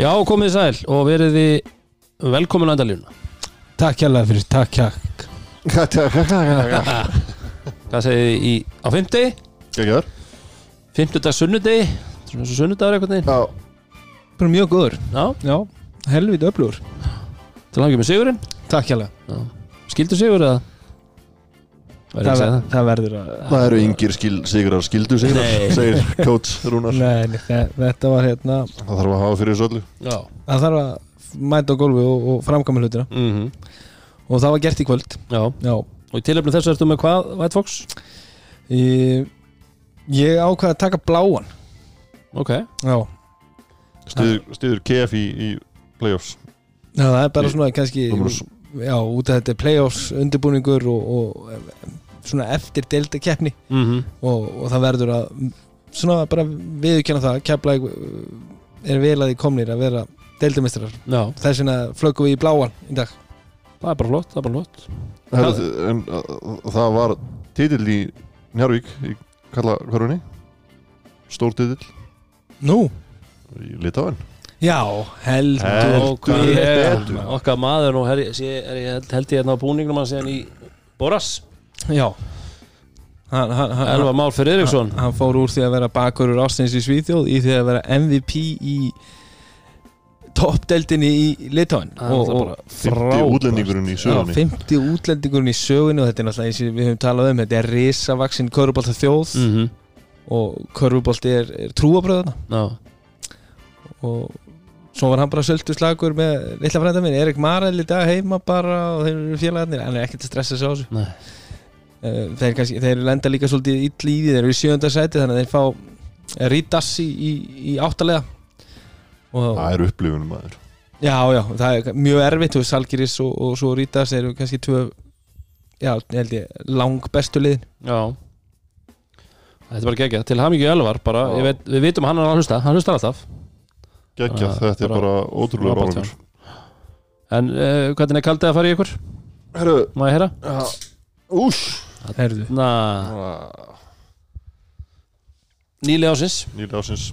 Já, komið sæl og verið þið velkomin á endalínu Takk hérlega fyrir, takk jakk Hvað segið þið í, á fimmtegi, Gægjar fimmtudag, sunnudegi Svona svo sunnudagur eitthvað neginn Já, Bara mjög góður. Já, Já, helvið öflugur. Til hangjum með sigurinn? Takk hérlega. Skildu sigur eða? Það, ver, það? verður að það eru yngir skil, sigrar skildu sigrar segir coach Rúnar. Nei, nei, þe- þetta var hérna Það þarf að hafa fyrir þessu öllu. Já. Það þarf að mæta á gólfi og, og framkama hlutina. Mm Og það var gert í kvöld. Já, Já. Og í tilöfni þessu ertu með hvað, White Fox? Ég, ég ákvað að taka bláan. Ok. Já. Stiður KF í, í playoffs. Já, það er bara Í- svona kannski Númer s- Já, út af þetta er playoffs undirbúningur og, og svona eftir delta keppni mm -hmm. og, og það verður að svona bara viðurkenna það kepla er vel að því komnir að vera deildamistrar Já, þess vegna flöggum við í bláan í dag. Það er bara flott, það er bara flott. Herðu, en, uh, Það var titill í Njarvík í kalla hverjunni Stór titill. Nú? í Litáin Já, heldur Okkar, okkar maður og her, sé, ég held, held ég hérna á búningnum hans síðan í Boras Já. Hann, hann, hann, Elva Már fyrir Eriksson hann fór úr því að vera bakurur ástins í Svíþjóð í því að vera MVP í toppdeldinni í Litáin og, og 50 útlendingurinn í Já, sögunni. 50 útlendingurinn í sögunni og þetta er náttúrulega eins og við höfum talað um þetta er risavaksinn körfubólta þjóð mm -hmm. og körfubólti er, er trúabröðuna Já, og svo var hann bara söldu slagur með litla frænda minn, Erik Marel í dag heima bara og þeir eru félagarnir. Hann er ekkert að stressa sig á þessu. Nei þeir, kannski, þeir lenda líka svolítið ill í því þeir eru í sjönda sæti þannig að þeir fá Rítas í, í, í áttalega. Og Það er upplifunum maður. Já, já, það er mjög erfitt og Salgiris og, og svo Rítas eru kannski tvö já, ég held ég, lang bestu liðin. Já. Þetta er bara gegja, til hamingju Elvar bara, Já. ég veit, við vitum hann að hlusta hann hlustar alltaf. Gekkja, Ah, þetta er bara- bara ótrúlega ráðangur En uh, hvernig er kaldið að fara í ykkur? Herru, Má ég heyra? ús Herðu. Na, nýli ásins Nýli ásins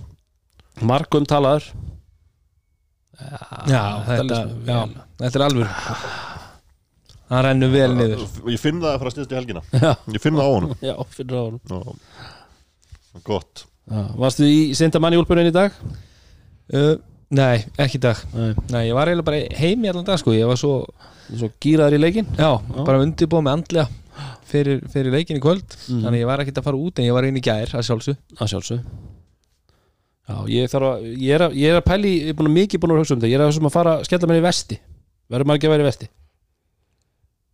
Markum talaður. Já, þetta, líst mér já, þetta er alveg hann rennur vel niður. Ég finn það að fara að styrst í helgina. Já, Ég finn það á honum. Já fyrir á honum. Já. Gott. Já, Varstu í Sindamann í úlpunni í dag? uh, nei, ekki í dag. Nei. Nei, ég var eiginlega bara heim í allan dag sko. ég var svo, Svo gýraður í leikinn? Já, bara undirbúið með andlega fyrir, fyrir leikin í kvöld. Mhm. þannig að ég var ekkert að fara út en ég var inn í gær að sjálfsög að sjálfsög Já, ég þarf að ég er að, ég er að pæli, ég er búin að mikið búin að hugsa um þetta. Ég er að hugsa um að fara að skella mér í vesti. Verður maður ekki að vera í vesti?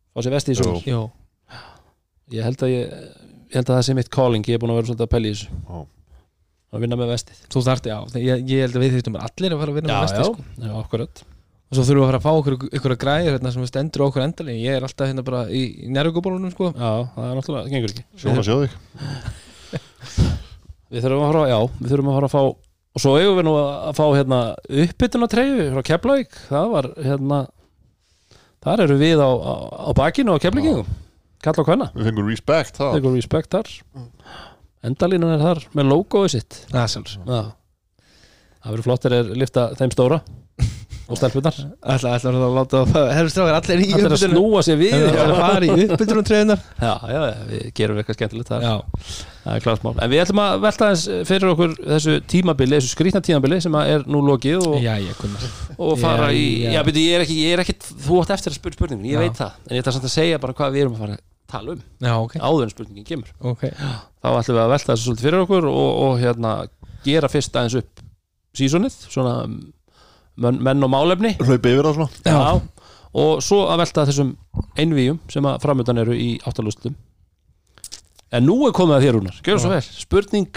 Fá sér vesti í svona Jó. ég held að ég, ég held að það sé mitt calling. Ég er búin að vera svolítið að pæli í þessu. Já. að vinna með vestið. Þú þarft, já, ég, ég held að við þýttum allir að fara að vinna með vesti sko. já, og svo þurfum við að fara að fá okkur ykkur að græðir hérna, sem stendur á okkur endalega ég er alltaf hérna bara í, í njárugubólunum sko. já, það er náttúrulega, það gengur ekki. Sjóna þig við þurfum að fara, já, við þurfum að fara að fá og svo eigum við nú að fá hérna uppbytuna treyju frá Keflavík. Það var hérna þar eru við á, á, á bakinu á Keflvíkingum. Kalla og hvenna, Við fengum respect það þegar respekt þar. Endalínan er þar með logoið sitt. Það er sjálfs já. það verður flottir er lifta þeim stóra og stelpunar ætla, ætla að láta það herru strákar allir í það er að uppbytunum snúa sér við? Já, að fara í uppbytunum treyðunar já, já, við gerum eitthvað skemmtilegt þar. Já, Það er klart mál. En við ætlum að velta þess fyrir okkur þessu tímabili, þessu skrýtna tímabili sem er nú lokið og, já, ég og fara Já, í, já. beti, ég er ekki, ég er ekki þú átt eftir að spyrja spurningin, ég Já. veit það. En ég ætla samt að segja bara hvað við erum að fara tala um. Já, ok, áður en spurningin kemur. ok. Þá ætlum við að velta þessu svolítið fyrir okkur og, og hérna gera fyrst aðeins upp sísonið, svona menn, menn og málefni. Hlaupi yfir það svona. Já. og svo að velta þessum einvíum sem að framöndan eru í áttalustum En nú er komið að þér Rúnar, gjör svo vel. Spurning.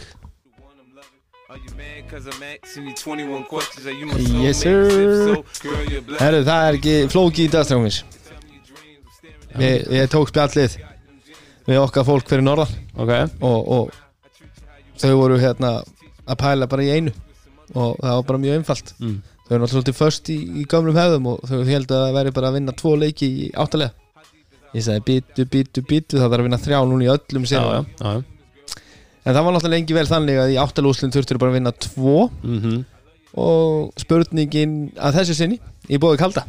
Yes, sir. herru, það er ekki flóki í dagstrákum mis ég, ég tók spjallið við okkar fólk fyrir norðan. Ok, og, og þau voru hérna að pæla bara í einu. Og það var bara mjög einfalt. Mm. Þau eru náttúrulega svolítið först í, í gamlum hefðum og þau held að það væri bara að vinna tvo leiki í áttalega. Ég sagði bítu, bítu, bítu það þarf að vinna þrjá núna í öllum já. en það var náttúrulega lengi vel þannig að í áttalega úslinn þurftur bara að vinna tvo. Mm og spurningin að þessu sinni í bóði kalda.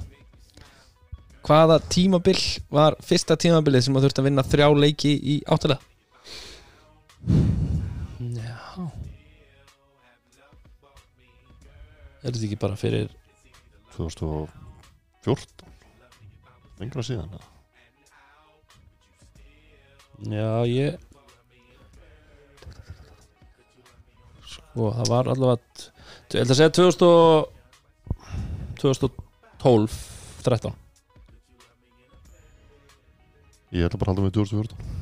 Hvaða tímabil var fyrsta tímabilið sem þú þurft að vinna þrjá leiki í áttalega Er þetta ekki bara fyrir 2014 lengra síðan? Já, ég Sko, það var allavega Ég held að segja 2000 og- 2012 13 ég bara að halda með 2014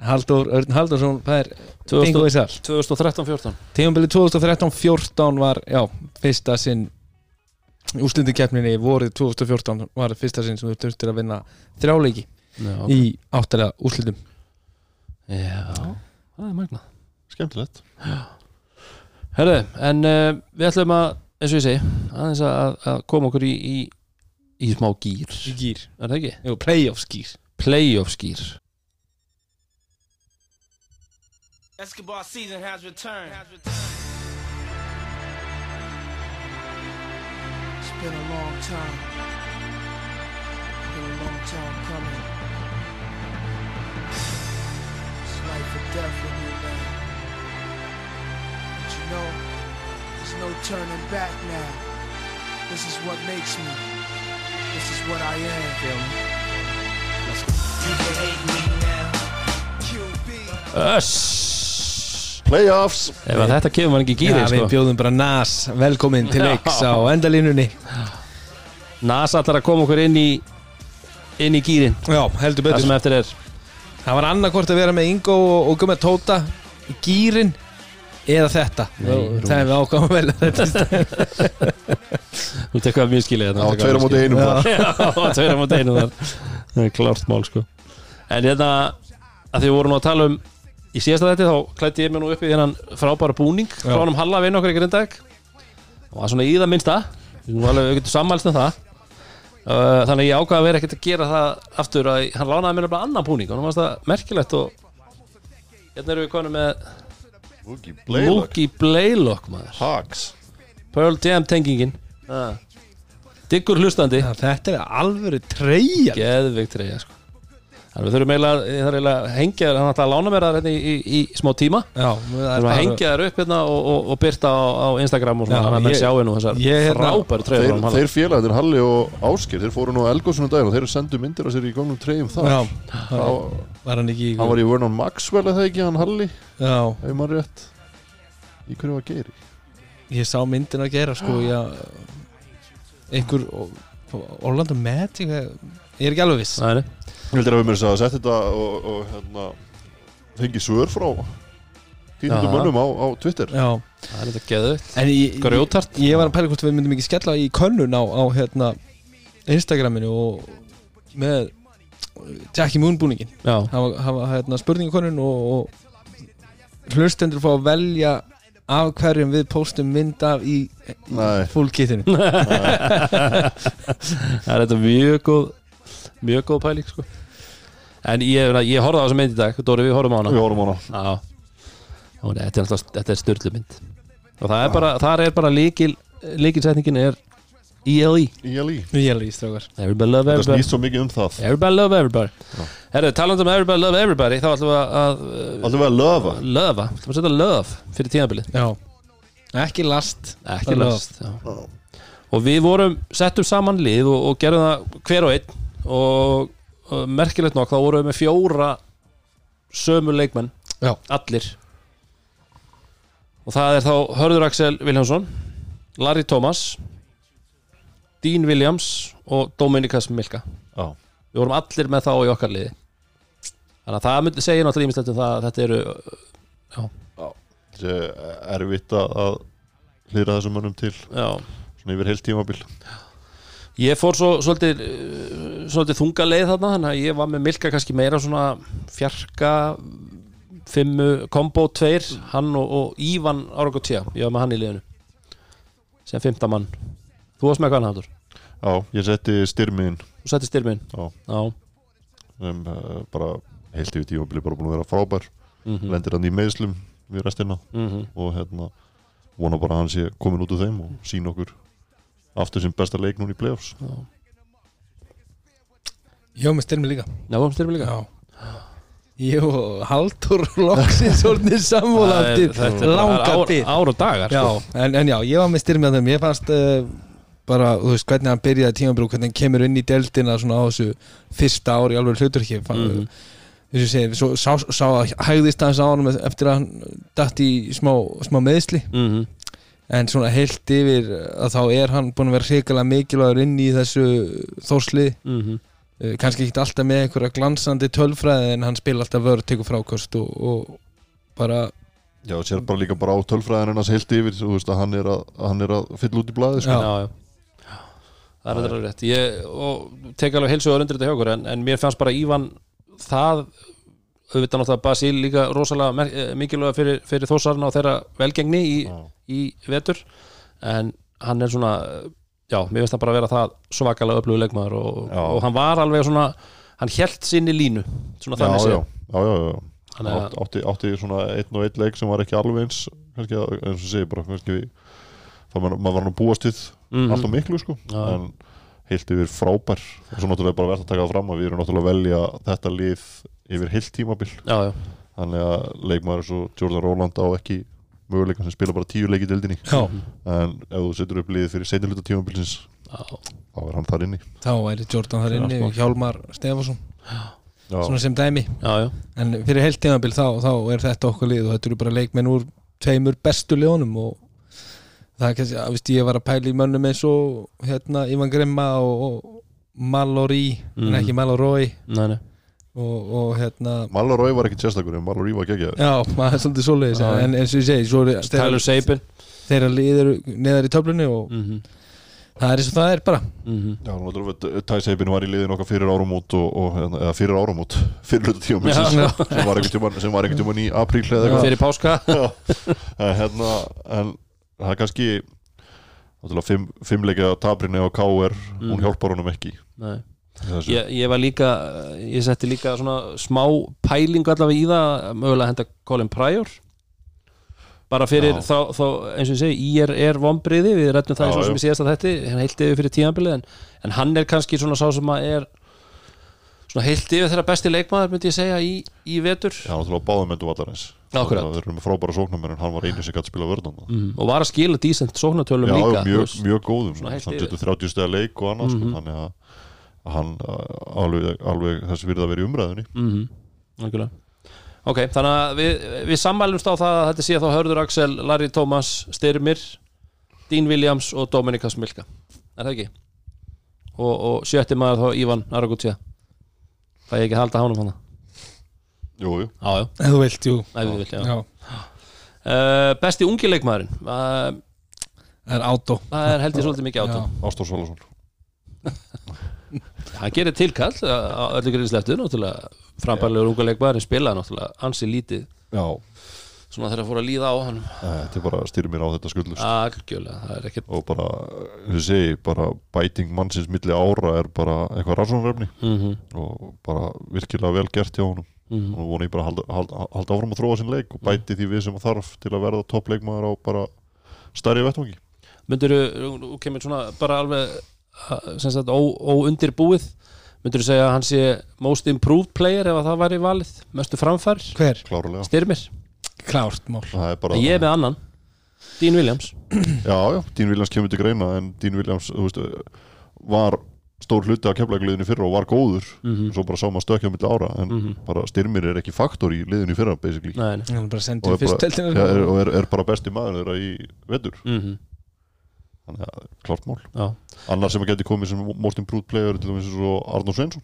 Haldur Örn Haldursson það er 2000 bingo í sall 2013 14 tímabilið 2013-14 var já, fyrsta sinn úslindikeppninni vorið 2014 var fyrsta sinn sem þú þurftir að vinna þrjá leiki Já, í áttalega úslindum Já, það er magnað. Skemmtilegt. Herðu, en uh, við ætlum að eins og ég segi, aðeins að, að koma okkur í, í, í smá gýr í gýr, er það ekki? jú, playoffs gýr Playoff gýr Escobar season has returned. It's been a long time. Been a long time coming. It's life or death for me, man. But you know, there's no turning back now. This is what makes me. This is what I am. You can hate me now. QB. Öss Playoffs. Ef að þetta kemur maður ekki í gýri Já, við sko. bjóðum bara Nas velkomin til leiks á endalínunni. NASA ætlar að koma okkur inn í inn í gýrin, Já, heldur það betur sem eftir er. Það var annarkvort að vera með Ingo og, og Gummi Tóta í gýrin eða þetta. Nei, Það er við ákvæmum vel þetta. Þú tekur það mjög skilið á tveira móti einum Já. þar Já, tveira mútið einu þar. Það er klárt mál sko. En hérna, að því við vorum að tala um Í síðasta þetta þá klætti ég mér nú upp í þennan frábæra búning Já. Frá hann Halla vinn okkar í Grindag Og var svona í það minnsta. Við alveg, getum sammælst um það. Uh, Þannig að ég ákvaða að vera ekkert að gera það aftur að hann lánaði mér bara annan búning og hann varst það merkilegt og hérna erum við konum með Mookie Blaylock. Hawks. Pearl Jam tengingin. Uh. Diggur hlustandi. Þetta er alvöru treyja Geðveikt reyja sko Þannig við þurfum eiginlega, ég þarf eiginlega að hengja þér, ætla að lána mér það hérna í, í, í smá tíma. Já, þurfum að hengja þér upp hérna og, og, og byrta á, á Instagram og svona, Já, þannig að menn ég- sjáu nú þessar ég hérna- frábæru treyður þeir, þeir félagarnir Halli og Áskir þeir fóru nú á Elgósunum daginn og þeir sendu myndir af sér í góðnum treyjum þar. Já, Þá- var hann ekki í hann var í Vernon Maxwell eða ekki hann Halli? Já, ef maður rétt í hverju var Geiri? Ég sá myndin að gera sko já, einhver Orlando Magic ég er ekki alveg viss. Nei, heldur að við mér að setja þetta og, og hérna, fengi svör frá tíðnundum Já. mönnum á, á Twitter. Já, það er þetta en ég, ég, Grjótart ég var að pæla hvort við myndum ekki skella í könnun á, á hérna, Instagraminu og með Jackie Moon búningin Já, hafa, hafa hérna, spurningakönnun og, og hlustendur fá að velja af hverjum við póstum mynd af í kitinu það er þetta mjög góð mjög góð pæling sko En ég, ég horfði á þessa mynd í dag, Dóri við horfum á hana. Við horfum á hana. Já. Hún, Þetta er alltaf, þetta er styrlu mynd. Og það er bara, þar er bara líkil líkilsetningin er ELE er alveg í strákar. Everybody love everybody. snýst svo mikið um það. Everybody love everybody. Herru, talandi um everybody love everybody þá ætlum við að, að uh, Alltaf að löfa lofa, ætlum að setja love fyrir tímabilið? Já, ekki last ekki last já. og við vorum, settum saman lið og, og gerðum það hver og einn. Og merkilegt nokk þá vorum við með fjóra sömu leikmenn Já. allir. Og það er þá Hörður Axel Viljánsson Larry Thomas Dean Williams og Dominikas Milka. Já. Við vorum allir með þá í okkar liði. Þannig að það myndi segja náttúrulega ímislegt um það að þetta eru Þetta er erfitt að að hlýra þessum mönnum til já, svona yfir heilt tímabil Ég fór svo svolítið, uh, svolítið þunga leið þarna þannig að ég var með Milka kannski meira svona fjarka fimmu, kombo tveir hann og, og Ívan Áragotja ég var með hann í liðinu sem fymta mann Þú varst með hvað hann hafður? Já, ég setti styrmiðin Þú setti styrminn Já. Já. um, bara heilt yfir tímabili bara búin að vera frábær Mm lendir hann í meðslum við restina -hmm. og hérna vona bara að hann sé komin út úr þeim og sína okkur aftur sem besta leik núna í playoffs. Já, með styrmi líka. Já, styrmi líka. Já. Jú, Haldur loksins orðnir bara langa ár, byrð ár og dagar Já, sko. en, en já, ég var með styrmi á þeim. Ég fannst uh, bara, þú veist, hvernig hann byrjaði tímabrú hvernig hann kemur inn í deildina svona á þessu fyrsta ári alveg hlutur ekki mm þess að segja, svo sá, sá að hægðist hans á hann eftir að hann datt í smá, smá meðsli Mhm. En svona heilt yfir að þá er hann búin að vera hrikalega mikilvægur inn í þessu þórslið Mhm. uh, kannski ekki alltaf með einhverja glansandi tölfræði en hann spila alltaf vörð, tekur frákost og, og bara Já, og sér bara líka bara á tölfræðin hennas heilt yfir þú veist að hann er að, að, hann er að fylla út í blaði sko. Já. já, já. Það er þetta rétt ég, og tek alveg heilsu og undir þetta hjá okkur en, en mér fannst bara Ívan það auðvitað náttúrulega Basil líka rosalega eh, mikilvæga fyrir, fyrir þósarna og þeirra velgengni í, Já. í vetur en hann er svona já, mér finnst það bara að vera það svakalega öflugur leikmaður og, og hann var alveg svona hann hélt sinni línu svona þannig já, sé já, já, já. Þannig að- Átt, átti, átti svona einn og einn leik sem var ekki alveg eins kannski, eins og segir bara kannski, það maður, var nú búast við Mhm. alltaf miklu sko Já. en heilt yfir frábær. Og svo náttúrulega bara verðt að taka það fram að við erum náttúrulega að velja þetta lið yfir heilt tímabil. Já, já, þannig að leikmaður svo Jordan Roland á ekki möguleikan sem spila bara tíu leik í dildinni já, en ef þú setur upp liðið fyrir seinniluta tímabilsins já, þá er hann þar inni. Þá væri Jordan þar er inni allt Hjálmar Stefansson, já, svona sem dæmi. Já, já. en fyrir heilt tímabil þá, þá er þetta okkar lið og þetta eru bara leikmenn úr tveimur bestu liðunum og það er kannski, að veist ég var að pæla í mönnum eins og hérna Ivan Grimma og, og Mallory, en Mhm. ekki Mallory Nei, nei. og, og hérna Malarói var ekki sérstakur en Malarói var geggjaður já, maður er svolítið Já, já. en eins og ég segi, svo er Tyler Sabin þeirra lið eru neðar í töflunni og mm -hmm. það er eins og það er bara Já, náttúrulega Tæseipin var í liðin okkar fyrir og, og hérna, eða fyrir áramót fyrir hluta tíma Já. sem var einhvern tímann sem var einhvern tímann í apríl eða eitthvað fyrir páska Já. en, hérna, en það er kannski fimm, fimmleikja tabrinni á KR hún Mm. hjálpar honum ekki ég, ég var líka ég setti líka svona smá pælingu allavega í það mögulega henda Colin Pryor bara fyrir Já. þá, þá eins og ég segi, í er, er vombriði við rættum það Já, svo sem já. ég séðast að þetta hann heilt yfir fyrir tíðanbilið en, en hann er kannski svona sá sem að er svona heilt yfir þeirra besti leikmaður myndi ég segja í, í vetur Já, náttúrulega báðum endur vallarins Akkurat. þeir eru með frábæra sóknarmenn en hann var einu sem gæti spila vörðan mm. og var að skila dísent sóknartölum Já, líka þú mjög, veist. mjög góðum Svona heilt hann yfir. getur 30 stega leik og annað Mhm. sko, þannig að að hann alveg, alveg þess virði að vera í umræðunni mm -hmm. ok, þannig að við, við sammælumst á það að þetta sé þá Hörður Axel, Larry Thomas, Styrmir Dean Williams og Dominikas Milka er það ekki? og, og sjötti maður þá Ívan Aragutja það er ekki að halda hánum hann Jú, jú, já, já, ef þú vilt, jú. Ef við vill, já. Já, Uh, besti ungi leikmaðurinn? Uh, það er átó. Það er held ég svolítið mikið átó. Ástór Svolason hann gerir tilkall á öllu gríðisleftu náttúrulega frambæðilegur unga leikmaðurinn spilaði náttúrulega ansi lítið. Já, svona þegar fór að líða á hann þetta er bara styrir mér á þetta skuldlust algjörlega, það er ekkert og bara, ég segi, bara bæting mannsins milli ára er bara eitthvað rannsóknarefni. Mm og bara virkilega vel gert hjá honum. -hmm. og vona ég bara að halda, halda, halda áfram að þróa sinn leik og bæti því við sem að þarf til að verða toppleikmaður á bara stærri vettvangi. Myndur þú kemur svona bara alveg sem sagt ó- óundirbúið. Myndur þú segja að hann sé most improved player ef að það væri valið? Mestu framfær, Hver? klárlega, styrmir Klárt mál. Það er bara ég er með annan, Dean Williams. Já, já, Dín Williams kemur til greina en Dín Williams, þú veist, var stór hluti af keflagliðinu fyrra og var góður. Mm svo bara sá maður stökkja á milli ára en -hmm. bara styrmir er ekki faktor í liðinu fyrra basically. Nei, nei. Hann bara og er, fyrst bara, ja, er, og er, er bara besti maður þeirra í vetur. Mm þannig að klart mál. Já. Annar sem að geti komið sem most improved player til dæmis og Arnór Sveinsson.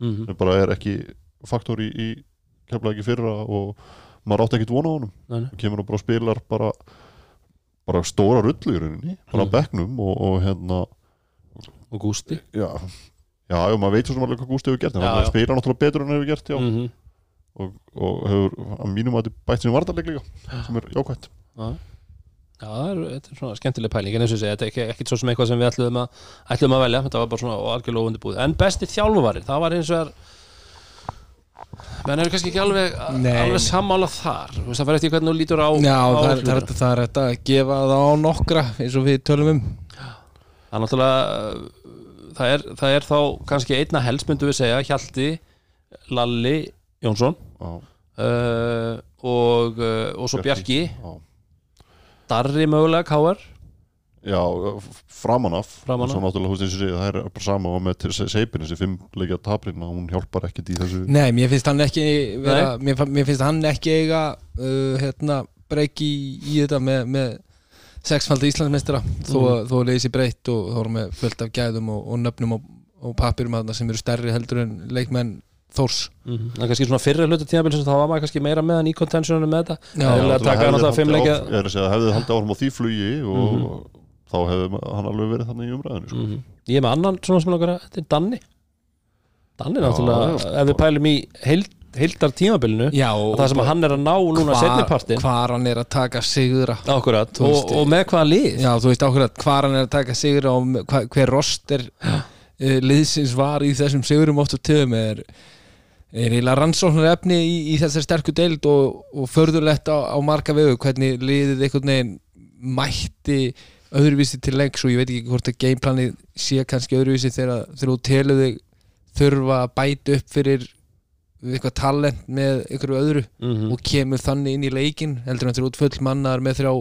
Mm sem bara er ekki faktor í, í kefla ekki fyrra og maður átti ekkit vona á honum. Nei, kemur og bara spilar bara bara stóra rullu í rauninni bara Mm. á bekknum og, og hérna og Gústi? Já, já, já, maður veit svo sem alveg hvað Gústi hefur gert hann já. spilar náttúrulega betur en hann hefur gert mm og, og hefur að mínum að þetta bætt sem vartarleik líka sem er jákvætt. Já. Já, það þetta er svona skemmtileg pæling en eins og segi, þetta er ekki, ekki svo sem eitthvað sem við ætlum að, ætlum að velja, þetta var bara svona algjörlega óundibúið en besti þjálfari, það var eins og er menn eru kannski ekki alveg, alveg sammála þar. Þú veist, það fyrir eftir hvernig þú lítur á Já, á það er, það, er, það er þetta að gefa það á nokkra eins og við tölum um. Það er náttúrulega það er, það er þá kannski einna helst myndu við segja Hjalti, Lalli Jónsson Já, uh, og, uh, og svo Bjarki. Já. Darri mögulega Káar Já, framan af af. Svo náttúrulega, veist eins og segja, það er bara sama og með seipin, þessi fimm leikja taprinn hún hjálpar ekkert í þessu Nei, mér finnst hann ekki vera, mér, mér finnst hann ekki eiga uh, hérna, breyki í, í þetta með, með sexfaldi Íslandsmeistara þó, Mhm. mm. þó að leysi breytt og þá erum við fullt af gæðum og, og nöfnum og, og papirum þarna sem eru stærri heldur en leikmenn Þórs Það er kannski svona fyrri hlutu tímabilsins þá var maður kannski meira með hann í contentioninu með þetta að segja, hefði haldið áfram á því flugi og Mhm. Þá hefði hann alveg verið þannig í umræðinu sko. Mhm. Ég er með annan svona sem langar að þetta er Danni Danni náttúrulega, já. ef við pælum í heild, heildar tímabilinu það sem hann er að ná núna setnipartin hvar hann er að taka sigra Akkurat, og, og með hvaða lið Já, veist ákveðat hvar hann er að taka sigra og hva, hver roster uh, liðsins var í þessum sigurum oft og töðum er, er eiginlega rannsóknar efni í, í þessar sterku deild og, og förðulegt á, á marga vegu hvernig liðið einhvern veginn mætti öðruvísi til lengs og ég veit ekki hvort að gameplanið sé kannski öðruvísi þegar, þú telur þig þurfa að bæta upp fyrir eitthvað talent með einhverju öðru Mhm. og kemur þannig inn í leikin heldur en þeir út full mannar með þrjá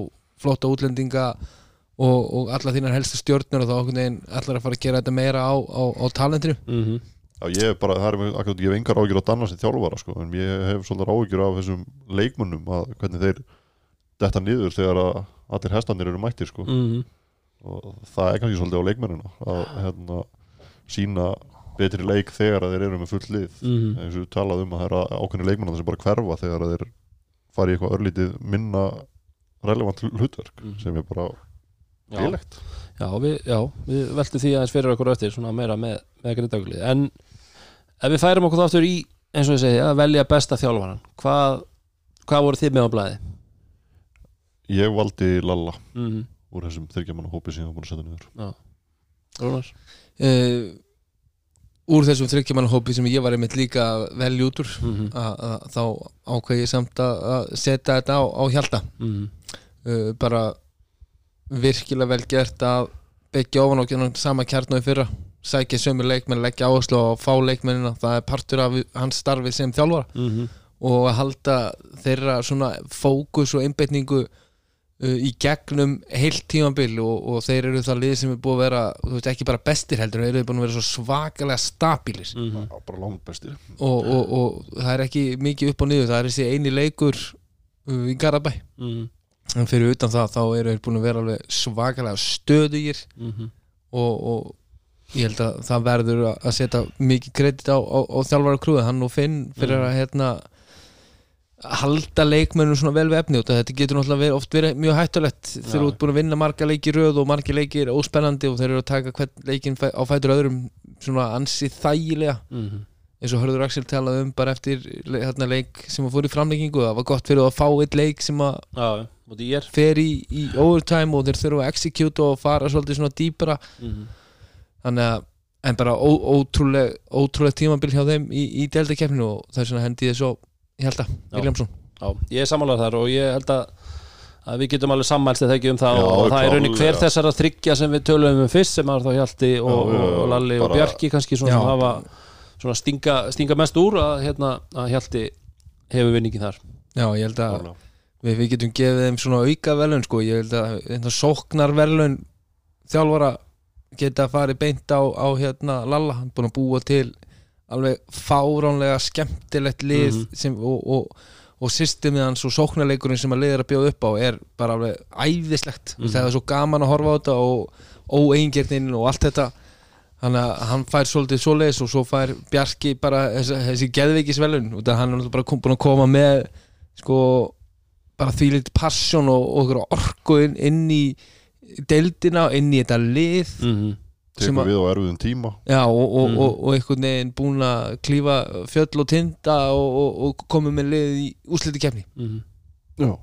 flotta útlendinga og, og alla þínar helstu stjórnur og þá okkur neginn allar að fara að gera þetta meira á, á, á talentinu Mhm. Já, ég hef bara, það er með, akkurat, ég hef engar ágjur á Danna sem þjálfara, sko, en ég hef svolítið ágjur af þessum leikmönnum að hvernig þeir detta niður þegar að allir hestanir eru mættir, sko Mhm. og það er kannski svolítið á leikmennina að hérna, sína betri leik þegar að þeir eru með full lið Mhm. eins og við talað um að það er ákveðni leikmennar sem bara hverfa þegar að þeir fara í eitthvað örlítið minna relevant hlutverk Mhm. sem er bara Já. lélegt Já, við, já, við veltum því aðeins fyrir okkur á eftir svona meira með, með grindaglið en ef við færum okkur þá aftur í eins og ég segi, að velja besta þjálfaran hvað, hvað voru þið með á blæði? Ég valdi Lalla Mm -hmm. úr þessum þyrkjamanna hópi sem ég var búin að setja niður. Rúnar? Uh, úr þessum þryggjamanahópi sem ég var einmitt líka að velja út úr mm -hmm. að, að, þá ákveð ég samt að, að setja þetta á, á hjalta uh, bara virkilega vel gert að byggja ofan og gera sama kjarnu í fyrra. Sækja sömu leikmenn, leggja áherslu á að fá leikmennina, það er partur af hans starfi sem þjálfara. Mhm. og að halda þeirra svona fókus og einbeitningu uh, í gegnum heilt tímabil og, og þeir eru það lið sem er búið að vera þú veist, ekki bara bestir heldur, þeir eru búin að vera svo svakalega stabilir Mhm. Já, bara langt bestir og, og, og það er ekki mikið upp og niður, það er þessi eini leikur uh, í Garabæ Mhm. en fyrir utan það þá eru þeir búin að vera alveg svakalega stöðugir Mhm. og, og ég held að það verður að- að setja mikið kredit á, á, á þjálfara krúið hann og Finn fyrir að hérna halda leikmennum svona vel við efni og þetta getur náttúrulega oft verið mjög hættulegt þegar þú ert búin að vinna marga leiki röð og marga leiki er óspennandi og þeir eru að taka hvern leikin á fætur öðrum svona ansið þægilega Mhm. eins og hörður Axel talað um bara eftir hérna, leik sem að fór í framleikingu það var gott fyrir að fá eitt leik sem að Já, er fer í, í overtime og þeir þurfa að execute og fara svolítið svona dýpara Mhm. þannig að en bara ó, ótrúleg, ótrúleg tímabil hjá þeim í, í deltakeppninu og það er svona hendi þess og ég held að, Já. Viljámsson Já, ég er sammálaður þar og ég held að að við getum alveg sammælst eða ekki um það Já, og það er raunin hver klárlega. þessara þryggja sem við töluðum um fyrst sem var þá Hjalti og, Já, já, og, og Lalli og bara- Bjarki kannski svona Já. sem hafa svona stinga, stinga mest úr að, hérna, að Hjalti hefur vinningin þar Já, ég held að við, við getum gefið þeim svona auka velun sko, ég held að hérna, sóknar velun þjálfara geta farið beint á, á hérna Lalla, hann er búin að búa til alveg fáránlega skemmtilegt lið Mhm. sem, og, og, og systemið hans og sóknarleikurinn sem að liður að bjóða upp á er bara alveg æðislegt. Mhm. það er svo gaman að horfa á þetta og óeingirnin og allt þetta. Þannig að hann fær svolítið svoleiðis og svo fær Bjarki bara þessi, þessi geðveikisvelun út af hann er bara kom, búin að koma með sko bara því lítið passion og, og orku inn, inn í deildina, inn í þetta lið. Mm sem tekur að- við á erfiðum tíma. Já, og, og, Mhm. og, og einhvern veginn búin að klífa fjöll og tinda og, og, og komið með lið í úsliti kefni -hmm. Já.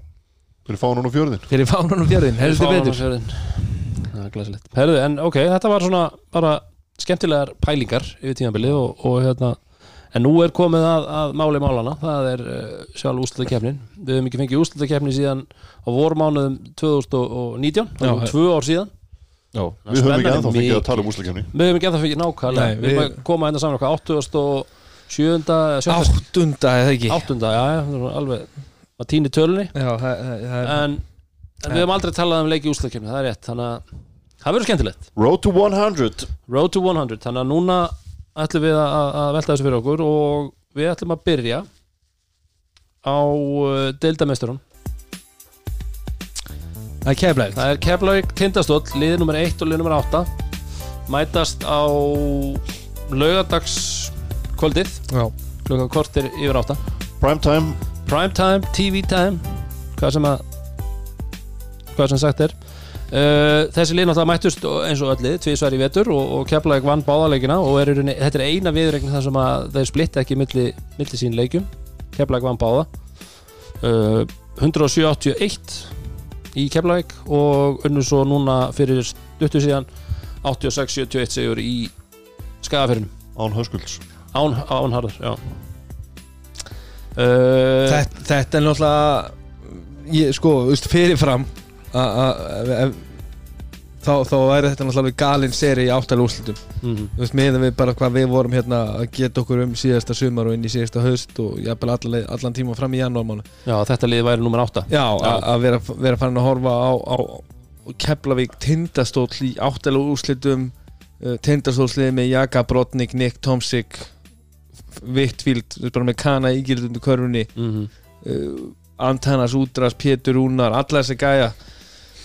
Fyrir fánun og fjörðin fyrir fánan og fjörðin, heldur betur. Það er glæsilegt. Herðu, en ok, þetta var svona bara skemmtilegar pælingar yfir tímabilið og, og hérna En nú er komið að, að máli málana það er uh, sjálf úslutakefnin Við höfum ekki fengið úslutakefni síðan á vormánuðum 2019 það er tvö ár síðan Já, við höfum ekki ennþá fengið að tala um úslakefni Við höfum ekki það fengið nákvæmlega Nei, Við höfum koma hérna saman okkar 87. 7. Áttunda eða ekki 8. Já, er alveg að tíni tölunni Já, það, það, er en, en við höfum aldrei talað um leiki úslutakefni það er rétt, þannig að það verður skemmtilegt Road to 100 Road to 100 þannig að núna ætlum við að, að velta þessu fyrir okkur og við ætlum að byrja á uh, deildamesturinn Það er keflægt það er Keflavík Tindastóll, liðið nummer 1 og liðið nummer 8 mætast á laugadags kvöldið Já, klukkan kortir yfir 8 Primetime primetime, TV time hvað sem að hvað sem sagt er. Uh, þessi lið náttúrulega mættust eins og öll lið tvísvar í vetur og, og Keflavík vann báðaleikina og er, þetta er eina viðregn þar sem að þeir splitta ekki milli, milli sín leikjum. Keflavík vann báða. Uh, 171 í Keflavík og unnur svo núna fyrir stuttu síðan 86-71 sigur í skagafyrinu án höskulds. Án, ánharður já. Uh, þetta, þetta er náttúrulega ég, sko, þú veist, fyrirfram að- þá, þá væri þetta náttúrulega galinn seri í áttalega úrslitum. Mhm. þú veist, meðan við bara hvað við vorum hérna að geta okkur um síðasta sumar og inn í síðasta haust og jafnvel allan, allan tíma fram í janúarmánu Já, þetta lið væri nummer 8 Já, að vera, vera farin að horfa á, á Keflavík tindastóll í áttalega úrslitum uh, tindastólsliði með Jaka Brotnik, Nick Tomsik veist, bara með Kana ígildundu körfunni. Mm -hmm. uh, Antanas Údras, Pétur Únar alla þessi gæja.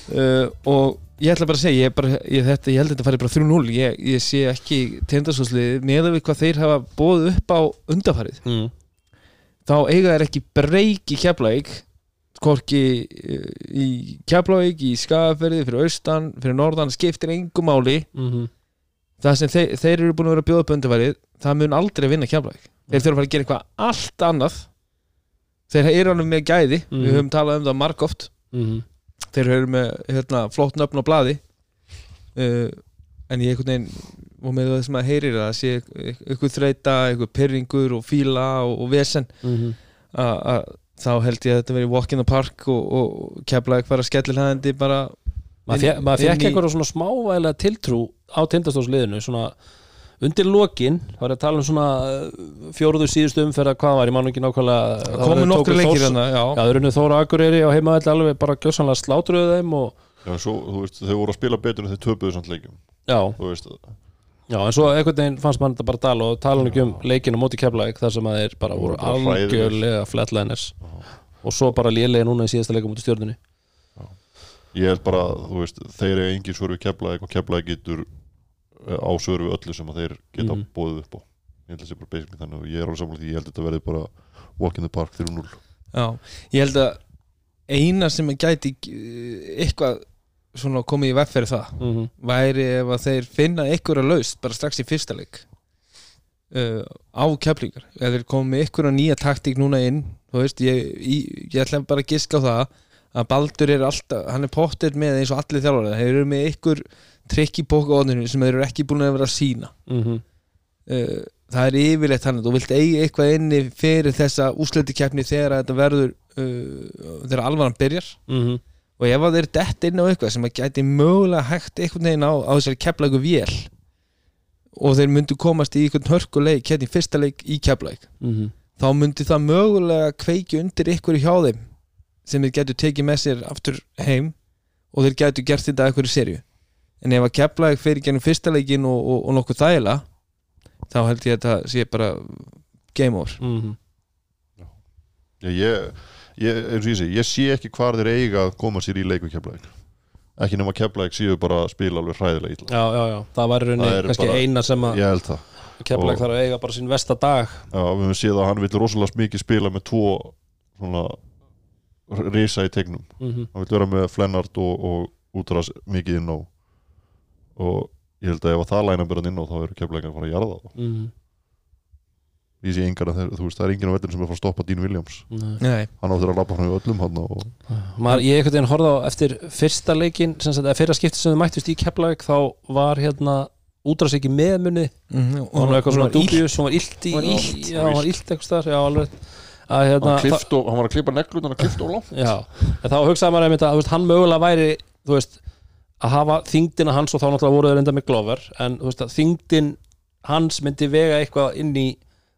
Uh, og ég ætla bara að segja ég, bara, ég, þetta, ég held að þetta fari bara 3-0 ég, ég sé ekki tindastólsliði með við hvað þeir hafa bóð upp á undafarið mm. þá eiga þeir ekki breyk í Keflavík hvorki uh, í Keflavík, í Skagaferði fyrir austan, fyrir norðan, skiptir engum máli Mm -hmm. það sem þeir, þeir eru búin að vera að bjóða upp undirfærið það mun aldrei vinna Keflavík þeir þurfa að fara að gera eitthvað allt annað þeir eru alveg með gæði Mhm. við höfum talað um það margóft Mm -hmm. Þeir eru með hérna, flott nöfn á blaði uh, en ég einhvern veginn og með það sem að heyrir það sé eitthvað þreita, eitthvað pyrringur og fíla og, og vesen Mhm. að að þá held ég að þetta verið walk in the park og, og keflaði bara skellilhæðandi bara Maður fekk, fekk í- eitthvað svona smávægilega tiltrú á tindastóðsliðinu svona undir lokin var ég að tala um svona uh, fjóruðu síðustu umferða hvað var, ég man ekki nákvæmlega það komu var- nokkru tóku leikir hérna já. Það eru Þóra Akureyri á heimavelli alveg bara gjössanlega slátruðu þeim og Já, svo, þú veist, þau voru að spila betur en þau töpuðu samt leikjum. Já, Þú veist, já, en svo einhvern veginn fannst mann þetta bara tala og tala nú ekki um leikinu móti keflaðik þar sem að þeir bara Voru algjörlega flatliners. Og svo bara lélega núna í síðasta leikum múti stjórnunni ég held bara, þú veist, þeir eru engin svör við keflaði og keflaði getur á svör við öllu sem að þeir geta Mhm. bóðið upp á Ég held að það sé bara basically þannig og ég er alveg samlega því, ég held að þetta verði bara walk in the park 3-0 Já, ég held að eina sem gæti eh, eitthvað svona komið í veg fyrir það mm -hmm. væri ef að þeir finna einhverja laust bara strax í fyrsta leik uh, á keflingar ef þeir komið með einhverja nýja taktík núna inn þú veist, ég, ég, ég ætla bara að giska á það að Baldur er alltaf hann er pottet með eins og allir þjálfari þeir eru með einhver trikk í bókaóðinu sem þeir eru ekki búin að vera að sína Mm uh, það er yfirleitt hann þú vilt eiga eitthvað inni fyrir þessa úsletikefni þegar þetta verður uh, þegar alvaran byrjar. -hmm. og ef að þeir dett inn á eitthvað sem að gæti mögulega hægt einhvern veginn á, á þessari keflæku vél og þeir myndu komast í einhvern hörkuleik hérna í fyrsta leik í keflæk Mm þá myndi það mögulega kveiki undir ykkur hjá þeim sem þeir getur tekið með sér aftur heim og þeir getur gert þetta að ykkur serju en ef að keflæk fyrir gennum fyrsta leikin og, og, og nokkuð þægila þá held ég að þetta sé bara game over. -hmm. Já, ég, ég, eins og ég segi, ég sé ekki hvar þeir eiga að koma sér í leiku keflaðik ekki nema keflaðik séu bara að spila alveg hræðilega illa. Já, já, já, það var Það er kannski bara- eina sem að Ég held það. Keflag og- þarf að eiga bara sín versta dag. Já, við höfum séð að hann vill rosalega mikið spila með tvo svona risa í tegnum. Mm -hmm. hann vill vera með Flennart og, og útras mikið inn á og ég held að ef að það læna byrjan inn á þá eru keflækina að fara að jarða það. Mhm. ég sé engan að þeir, þú veist, það er enginn á vellinu sem er að fara að stoppa Dean Williams. Nei, hann áttur að labba hann í öllum hann og Maður, Ég einhvern veginn horfði á eftir fyrsta leikin sem sagt, eða fyrra skipti sem þau mættust í Keflag þá var hérna útrast ekki með munni Mhm, og hann var eitthvað svona var dúbjus, hún var illt í Hún var illt. var eitthvað staðar, já, alveg. Að hérna, hann, og, hann var að klippa neglut hann að klifta og en þá hugsaði maður að hann mögulega væri, þú veist að hafa þyngdina hans og þá náttúrulega voru þeir enda með Glover, en veist að þyngdin hans myndi vega eitthvað inn í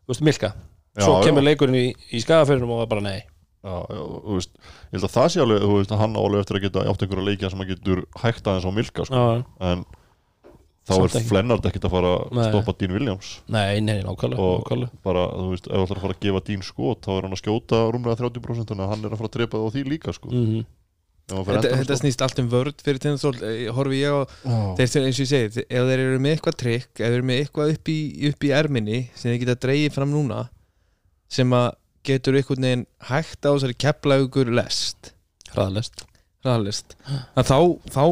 veist, Milka, svo Já, kemur já. leikurinn í, í skagafyrinum og það er bara nei Já, þú veist, ég held að það sé alveg veist, að hann á alveg eftir að geta átt einhverja leikja sem hann getur hægt aðeins á milka sko. en þá Samt er. Flennard ekkert að fara að stoppa Dean Williams nei, nei, nákvæmlega, og nákvæmlega. bara, þú veist, ef það ætlar að fara að gefa Dean skot þá er hann að skjóta rúmlega 30% þannig að hann er að fara að drepa það á því líka sko. Mm fer Þetta, þetta skot. snýst allt um vörd fyrir tindastól horfi ég á, Já. þeir sem eins og ég segi ef þeir eru með eitthvað trikk, ef þeir eru með eitthvað upp í, upp í erminni sem þeir geta dreigið fram núna sem að getur einhvern veginn hægt á þessari kepplaugur lest að þá, þá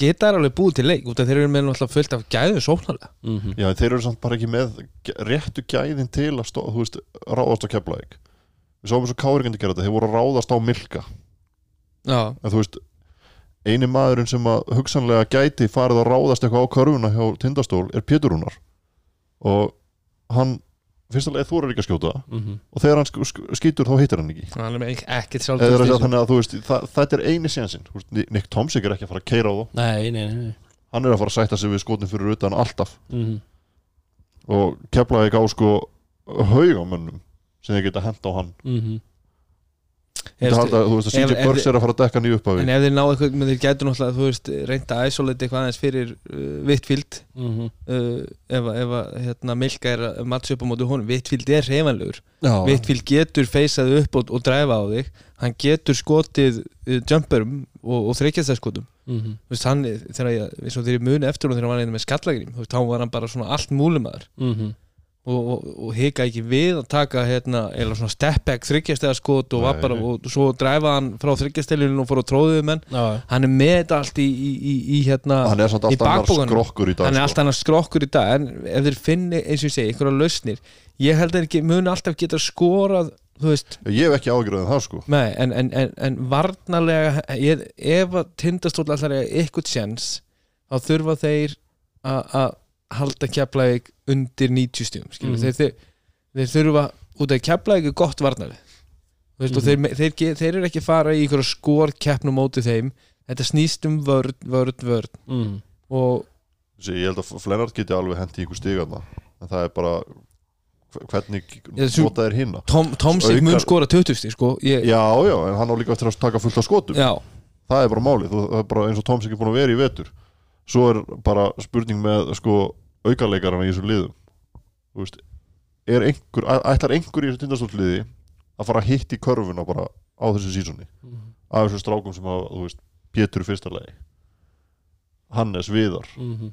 geta þær alveg búið til leik út af þeir eru með náttúrulega fullt af gæðu sóknarlega mm -hmm. Já, en þeir eru samt bara ekki með réttu gæðin til að stó, þú veist, ráðast á keflaðik við sáum eins og káringandi gera þetta, þeir voru að ráðast á milka Já, en þú veist eini maðurinn sem að hugsanlega gæti farið að ráðast eitthvað á körfuna hjá tindastól er Pétur Rúnar. Og hann fyrstulega þú ekki að skjóta. Mhm. og þegar hann sk sk skýtur þá hittir hann ekki. Að þannig að þú veist það, þetta er eini sénsinn Nick Tomsik er ekki að fara að keira á þá. Nei, nei, nei, hann er að fara að sætta sig við skotin fyrir utan alltaf. Mm og keflaði ekki á sko haugamönnum sem þeir geta hent á hann. -hmm. Halda, þú veist að CJ Burks er að fara að dekka nýju upp af En ef þeir ná eitthvað, menn þeir gætu náttúrulega þú veist, reynda að isolate eitthvað aðeins fyrir uh, Whitfield. Mm -hmm. uh, ef, að- ef að hérna, Milka er að matcha upp á móti honum. Whitfield er reyfanlegur Já, Whitfield getur feysað upp og, og dræfa á þig. Hann getur skotið uh, jumperum og, og þreikjastæðskotum Mm -hmm. þú veist, hann, þegar ég, muni eftir og þegar hann var einnig með skallagrim, þú veist, þá var hann bara svona allt múlumæður Mm -hmm. Og, og, og hika ekki við að taka hérna, eða svona step back þryggjastæðaskot og, var Nei, bara, nei. og svo dræfa hann frá þryggjastæðlunum og fór að tróðið menn. Já, hann er með þetta allt í, í, í, í hérna hann er alltaf skrokkur í dag hann er sko. alltaf skrokkur í dag. En ef þeir finni, eins og ég segi, einhverja lausnir ég held að muni alltaf geta skorað þú veist, Ég hef ekki ágjörðin það sko. Nei, en, en, en, en varnarlega, ég, ef að tindastóll allar er eitthvað sjens þá þurfa þeir að að halda keflaðið undir 90 stjum mm Mhm. þeir, þeir, þeir þurfa, út af keflaðið er gott Þú veist, og þeir, þeir, þeir, þeir eru ekki að fara í einhverja skórkeppnum móti þeim. Þetta snýst um vörn, vörn, vörn. Mm. og Þessi, Ég held að Flennart geti alveg hendi í ykkur stigarna en það er bara hve- hvernig nota er hinna Tom, Tomsik mun skora 20 stig sko. ég, Já, já, en hann á líka eftir að taka fullt af skotum. Já, það er bara málið, Þú- það er bara eins og Tomsik er búin að vera í vetur. Svo er bara spurning með sko aukarleikarana í þessu liðum. Þú veist er einhver, ætlar einhver í þessu tindastóllliði að fara að hitt í körfuna bara á þessu sísoni? Af þessum strákum sem hafa, þú veist, Pétur í fyrsta lagi Hannes Viðar. Mm -hmm.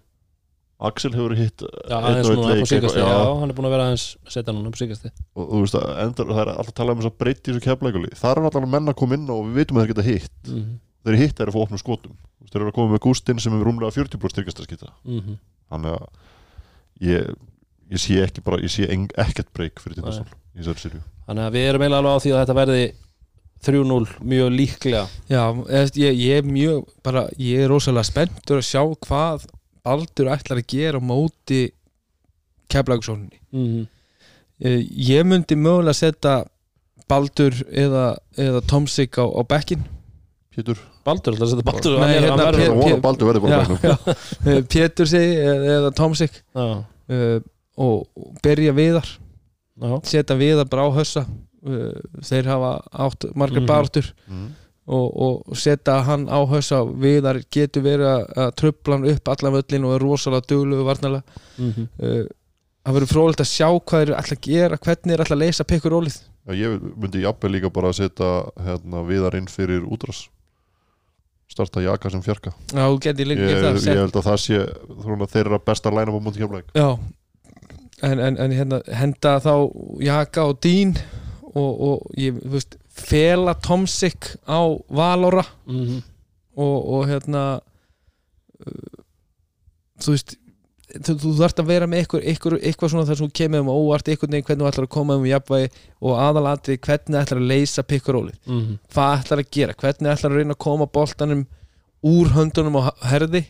Axel hefur hitt Já, aðeins og einn núna leik upp á síkasti Já, já, hann er búin að vera aðeins setja núna upp á síkasti og þú veist að endur, það er alltaf að tala um þess að breytti í þessu kefleikuli þar er alltaf menn að koma inn og við vitum að þeir geta hitt. Mm -hmm. þeir hitt er að fá opnum skotum. Þeir eru að koma með Gústinn sem er rúmlega 40% styrkast að skita Mm þannig að ég, ég sé ekki bara, ég sé ekkert breyk fyrir Tindastól í þessari sirju Þannig að við erum eiginlega alveg á því að þetta verði 3-0 mjög líklega. Já ég, ég er mjög bara, ég er rosalega spenntur að sjá hvað Baldur ætlar að gera móti keflagsóninni mm -hmm. ég myndi mögulega setja Baldur eða, eða Tomsik á, á bekkin Pétur, Baldur, þetta setja Baldur Nei, er- hérna, hann Pé- verður- það vona Baldur verði bara Já, já. Pétur segi eða, eða Tomsik Já, uh, og, og berja viðar. Já, setja viðar bara á hössa uh, þeir hafa átt margar Mhm. bartur mm. og, og setja hann á hausa viðar getur verið að- trubla hann upp allan völlin og er rosalega duglugu varnalega mm -hmm. uh, það verður frólægt að sjá hvað þeir ætla að gera hvernig þeir ætla að leysa pikkur rólið Já, ég myndi jafnvel líka bara að setja hérna, viðar inn fyrir útrás starta jaka sem fjarka. Já, þú getur ég, líka ég, það set, held að það sé svona, þeirra besta læna á mútið kefleik já. En, en, en hérna, henda þá Jaka og Dín og, og ég, þú veist, fela Tomsik á Valóra Mm -hmm. og, og hérna uh, þú veist þú, þú þarft að vera með eitthvað, eitthvað, eitthvað svona þar sem þú kemur um óvart eitthvað neginn hvernig þú ætlar að koma um jafnvægi og aðalatri hvernig þú ætlar að leysa pikkurólið Mm -hmm. hvað ætlar að gera, hvernig ætlar að reyna að koma boltanum úr höndunum á herði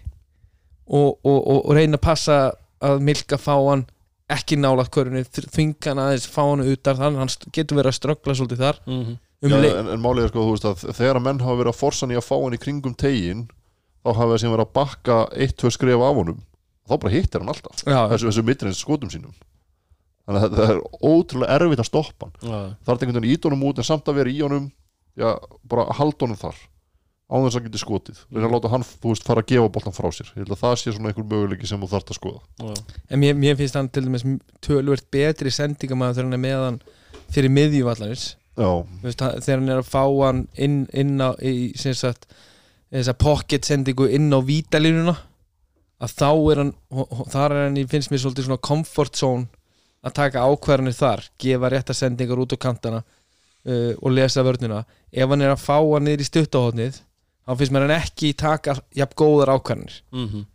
og, og, og, og reyna að passa að milka fá hann ekki nála körunni, þvinga hann aðeins fá hann utar, þannig að hann getur verið að ströggla svolítið þar mm -hmm. um Já, en, en málið er sko, þú veist að þegar að menn hafa verið að forsa hann í að fá hann í kringum tegin þá hafa sem verið að bakka eitt, tvö skref af honum þá bara hittir hann alltaf. Já, þessu, þessu mitrins skotum sínum. Þannig að það er ótrúlega erfitt að stoppa hann. Er einhvern veginn ít honum út en samt að vera í honum já, bara honum þar á þess að geti skotið. Reyna að láta hann, þú veist, fara að gefa boltan frá sér. Ég held að það sé svona einhver möguleiki sem þú þarft að skoða. Já, en mér, mér finnst hann til dæmis tölvert betri sendingamæður þegar hann er með hann fyrir hann- þegar hann er að fá hann inn, inn á í, sem sagt, þessa pocket sendingu inn á vítalínuna að þá er hann þar er hann, í- finnst mér svolítið svona comfort zone að taka ákvarðanir þar gefa rétta sendingar út á kantana uh, og lesa vörnina. Ef hann er að fá hann niður í stuttahotnið þá finnst mér hann ekki taka jafn góðar ákvarðanir. Mhm,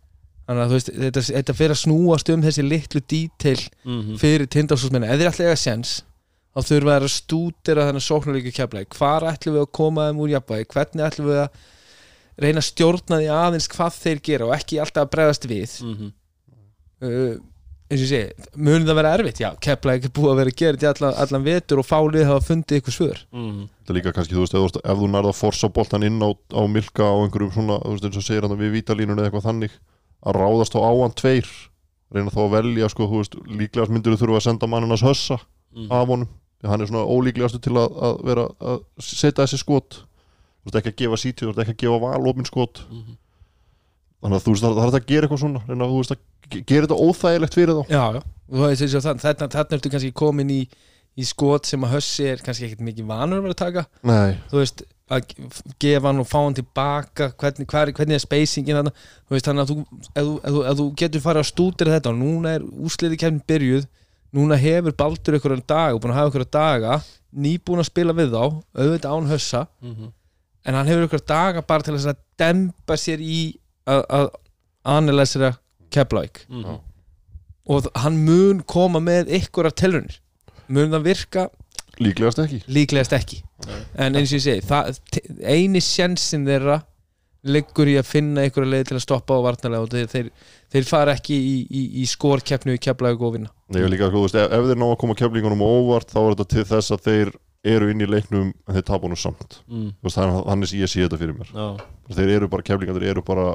þannig að veist, þetta, þetta fyrir að snúast um þessi litlu detail mhm, fyrir tindastólsmenni ef þeir ætla eiga sens þá þurfa þeir að stúdera þennan sóknarleikju keflaði hvar ætlum við að koma þeim úr jafnvægi? Hvernig ætlum við að reyna að stjórna því aðeins hvað þeir gera og ekki alltaf að bregðast við. Mhm, uh, eins og segi, munið það vera erfitt? Já, keflaði er búið að vera að gera þetta allan, allan vetur og fálið hafa fundið ykkur svör. Mhm, það er líka kannski, þú veist, ef, ef þú nærða að forsa boltan inn á, á milka á einhverjum svona, þú veist, eins og segir hann við vítalínunni eða eitthvað þannig, að ráðast á hann tveir, reyna þá að velja sko, þú veist, líklegast myndir þú þurfa að senda manninn að hössa mhm. af honum. Hann er svona ólíklegastu til að, að vera að setja þessi skot þú veist ekki að gefa sítið, þú veist ekki að gefa valopin skot. Mhm. þannig að þú veist það það er hægt að gera eitthvað svona reyna, þú veist að ge- gera þetta óþægilegt fyrir þá. Já, já, og þú veist eins og þann- þarna þarna ertu kannski komin í, í skot sem að hössi er kannski ekkert mikið vanur að vera að taka. Nei, þú veist, að ge- gefa hann og fá hann tilbaka hvernig, hver, hvernig er spacingin þarna? Þú veist, þannig að þú, ef, þú, ef, þú, ef þú getur farið að stúdira þetta og núna er úsliði kemni byrjuð núna hefur Baldur ykkur dag og búin að hafa ykkur daga nýbúin að spila við þá auðvitað án hössa. Mhm, en hann hefur ykkur daga bara til að dempa sér í að, að analysera Keflavík mhm. og hann mun koma með ykkur af telrunir mun það virka? Líklegast ekki. Líklegast ekki. En eins og ég segi það, eini sjensin þeirra liggur í að finna einhverja leið til að stoppa á varnarlega og þeir, þeir, þeir fara ekki í, í, í skórkeppnu í keflaug og vinna Nei, ég líka, þú veist, ef, ef þeir ná að koma keflingunum á óvart þá er þetta til þess að þeir eru inn í leiknum en þeir tapa honum samt. Mm, veist, þannig sé ég sé þetta fyrir mér. Já, þeir eru bara keflingar, þeir eru bara,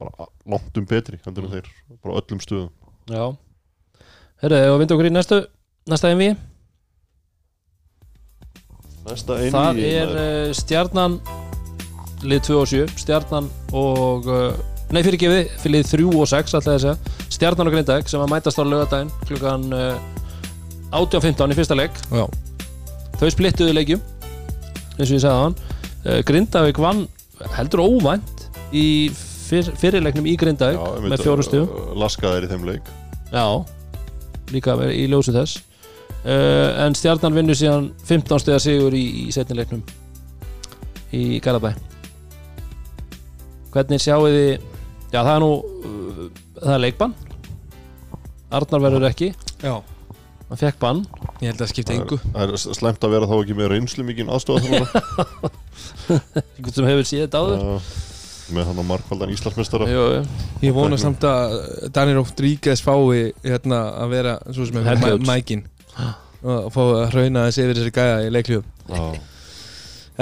bara langt um betri heldur en þeir, bara á öllum stöðum. Já. Herðu, og vindu okkur í næstu næsta einví Næsta einu Það er uh, stjarnan lið 2 og 7 stjarnan og uh, nei fyrir gefið, fyrir lið 3 og 6 alltaf þess að stjarnan og Grindag sem að mætast á lögadaginn klukkan uh, 18.15 í fyrsta leik. Já. Þau splittuðu leikjum eins og ég sagði á hann uh, Grindavík vann heldur óvænt í fyr, fyrirleiknum í Grindavík með fjórum stíðum Laskaðir í þeim leik. Já, líka í ljósu þess. Uh, En stjarnan vinnur síðan 15 stegar sigur í, í setnileiknum í Garabæ Hvernig sjáu þið Já, það er nú uh, það er leikbann. Arnar verður ekki, Já. Hann fekk bann. Ég held að það skipti engu. Það er slemt að vera þá ekki með reynslu mikið aðstofa einhvern sem hefur séð þetta áður. Með hann á markvaldan jú. ég vona samt að Danir Rodríguez fái hérna að vera svo sem hefur mæ- mækin. Og fá að hrauna þess yfir þessi gæja í leiklífum Já,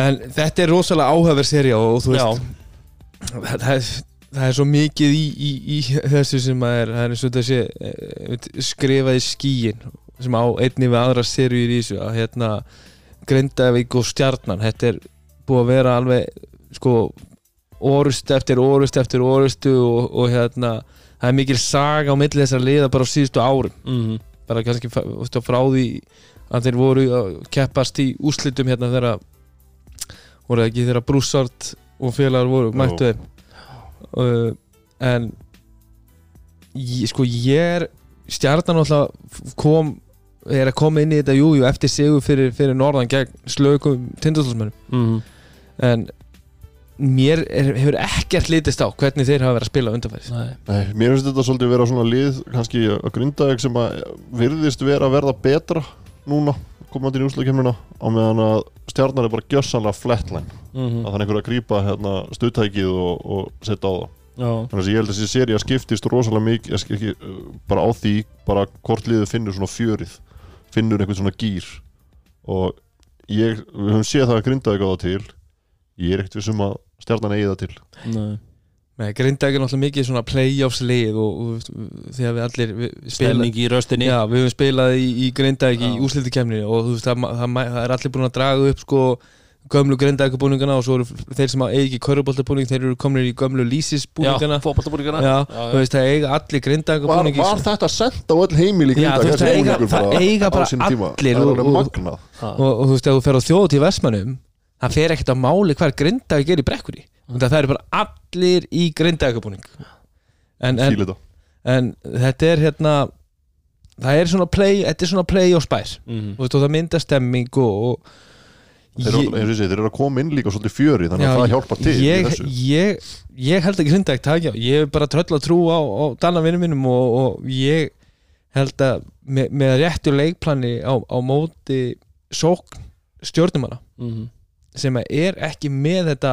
en þetta er rosalega áhafver serja og, og þú veist það, það, er, það er svo mikið í, í, í þessu sem að er, það er eins og sé eh, skrifað í skíin sem á einni við aðra serjur í þessu að hérna Grindavík og Stjarnan þetta er búið að vera alveg sko orust eftir orust eftir orustu og, og hérna það er mikil saga á milli þessar liða bara á síðustu árum. Mm bara kannski veist, frá því að þeir voru að keppast í úslitum hérna þegar voru ekki þegar Brúsart og félagar voru mættu þeim uh, en ég, sko ég er stjarnan alltaf kom er að koma inn í þetta jújú jú, eftir sigur fyrir, fyrir norðan gegn slökum tindastólsmönnum. -hmm. en mér er, hefur ekkert litist á hvernig þeir hafa verið að spila undanfæðis Nei, Nei, mér finnst þetta svolítið vera svona lið kannski að grindaðeg sem að virðist vera að verða betra núna komandi í úslagkemnuna á meðan að stjarnar er bara gjössanlega flatline. Mm að þannig einhver að grípa hérna, stuttækið og, og setja á það. Já, þannig að ég held að þessi seria skiptist rosalega mikið uh, bara á því bara hvort liðið finnur svona fjörið finnur einhvern svona gýr og ég, við höfum séð það að grinda eitthvað á til. Ég er ekkert vissum að stjarnan eigi það til. Nei. Nei, Grindag er náttúrulega mikið svona playoffs lið og, og þegar við allir við, við Stemning í röstinni. Já, við höfum spilað í, í Grindag í Já. úslitikemni og þú veist, það, það, það, það er allir búin að draga upp sko gömlu Grindag-búningana og svo eru þeir sem eigi ekki körubóltabúning, þeir eru komin í gömlu Lísis-búningana það eiga allir var, Grindag-búningi var þetta sendt á öll heimil í veist, það eiga- það eiga bara allir er og- og- og, og þú veist, ef þú fer á þjóð til Vestmannum það fer ekkert á máli hver Grindag gerir í brekkunni. Mm. það eru bara allir í Grindag-búning en, en, en þetta er hérna það er svona play, þetta er svona play og spær. Og, veist, og það mynda stemming og, og þeir, eru, að koma inn líka svolítið fjöri þannig Já, að það hjálpar til í ég, ég, ég held ekki Grindag takja, ég hef bara tröll að trú á, á Danna vinnum mínum og, og ég held að með, með réttu leikplani á, á móti sókn stjórnumanna Mhm. sem er ekki með þetta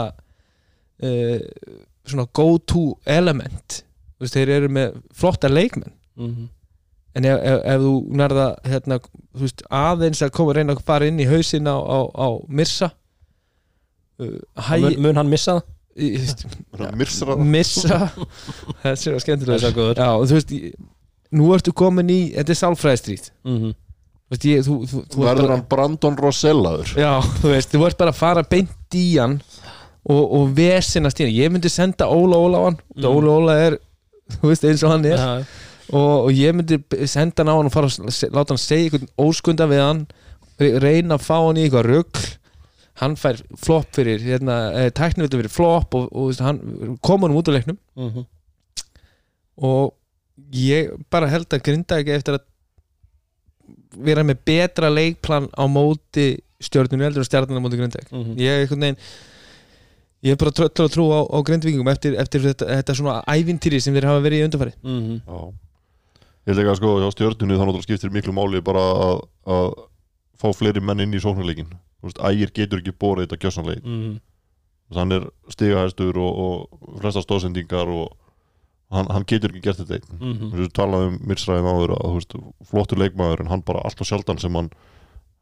uh, svona go to element Þú veist, þeir eru með flotta leikmenn Mhm. En ef, ef, ef þú nærða hérna, þú veist, aðeins að koma að reyna að fara inn í hausin á, á, á Mirsa uh, hæ, mun, mun hann missa það? í- þú veist, Mirsra Mirsa skemmtilega. Já, og þú veist, ég- nú ertu komin í þetta er sálfræðistríð Mhm. Þú veist, ég, þú, þú, þú verður bara- hann Brandon Rosellaður Já, þú veist, þú ert bara að fara beint í hann og, og vesinast í hann ég myndi senda Óla Óla á hann mm. Mm. Óla Óla er, þú veist, eins og hann er Já, og, og ég myndi senda hann á hann og fara að se- láta hann segja einhvern óskunda við hann re- reyna að fá hann í eitthvað rugl hann fær flop fyrir hérna, eh, tæknivildu fyrir flop og, og hann kom hann út úr leiknum Mhm. og ég bara held að grinda ekki eftir að vera með betra leikplan á móti stjórnunu heldur en stjarnan á móti grinda Mhm. ég er einhvern veginn ég er bara tröll að trú á, á grindvíkingum eftir, eftir þetta, þetta svona ævintýri sem þeir hafa verið í undanfari Mhm. Já Ég held ekki að sko hjá stjörnunni þá náttúrulega skiptir miklu máli bara að, að fá fleiri menn inn í sóknarleikin Ægir getur ekki borið þetta gjössanleik. Mhm. hann er stigahæstur og, og flesta stóðsendingar og hann, hann getur ekki gert þetta einn. Þú veist, talaði um Mirsræðin áður að veist, flottur leikmaður en hann bara alltaf sjaldan sem hann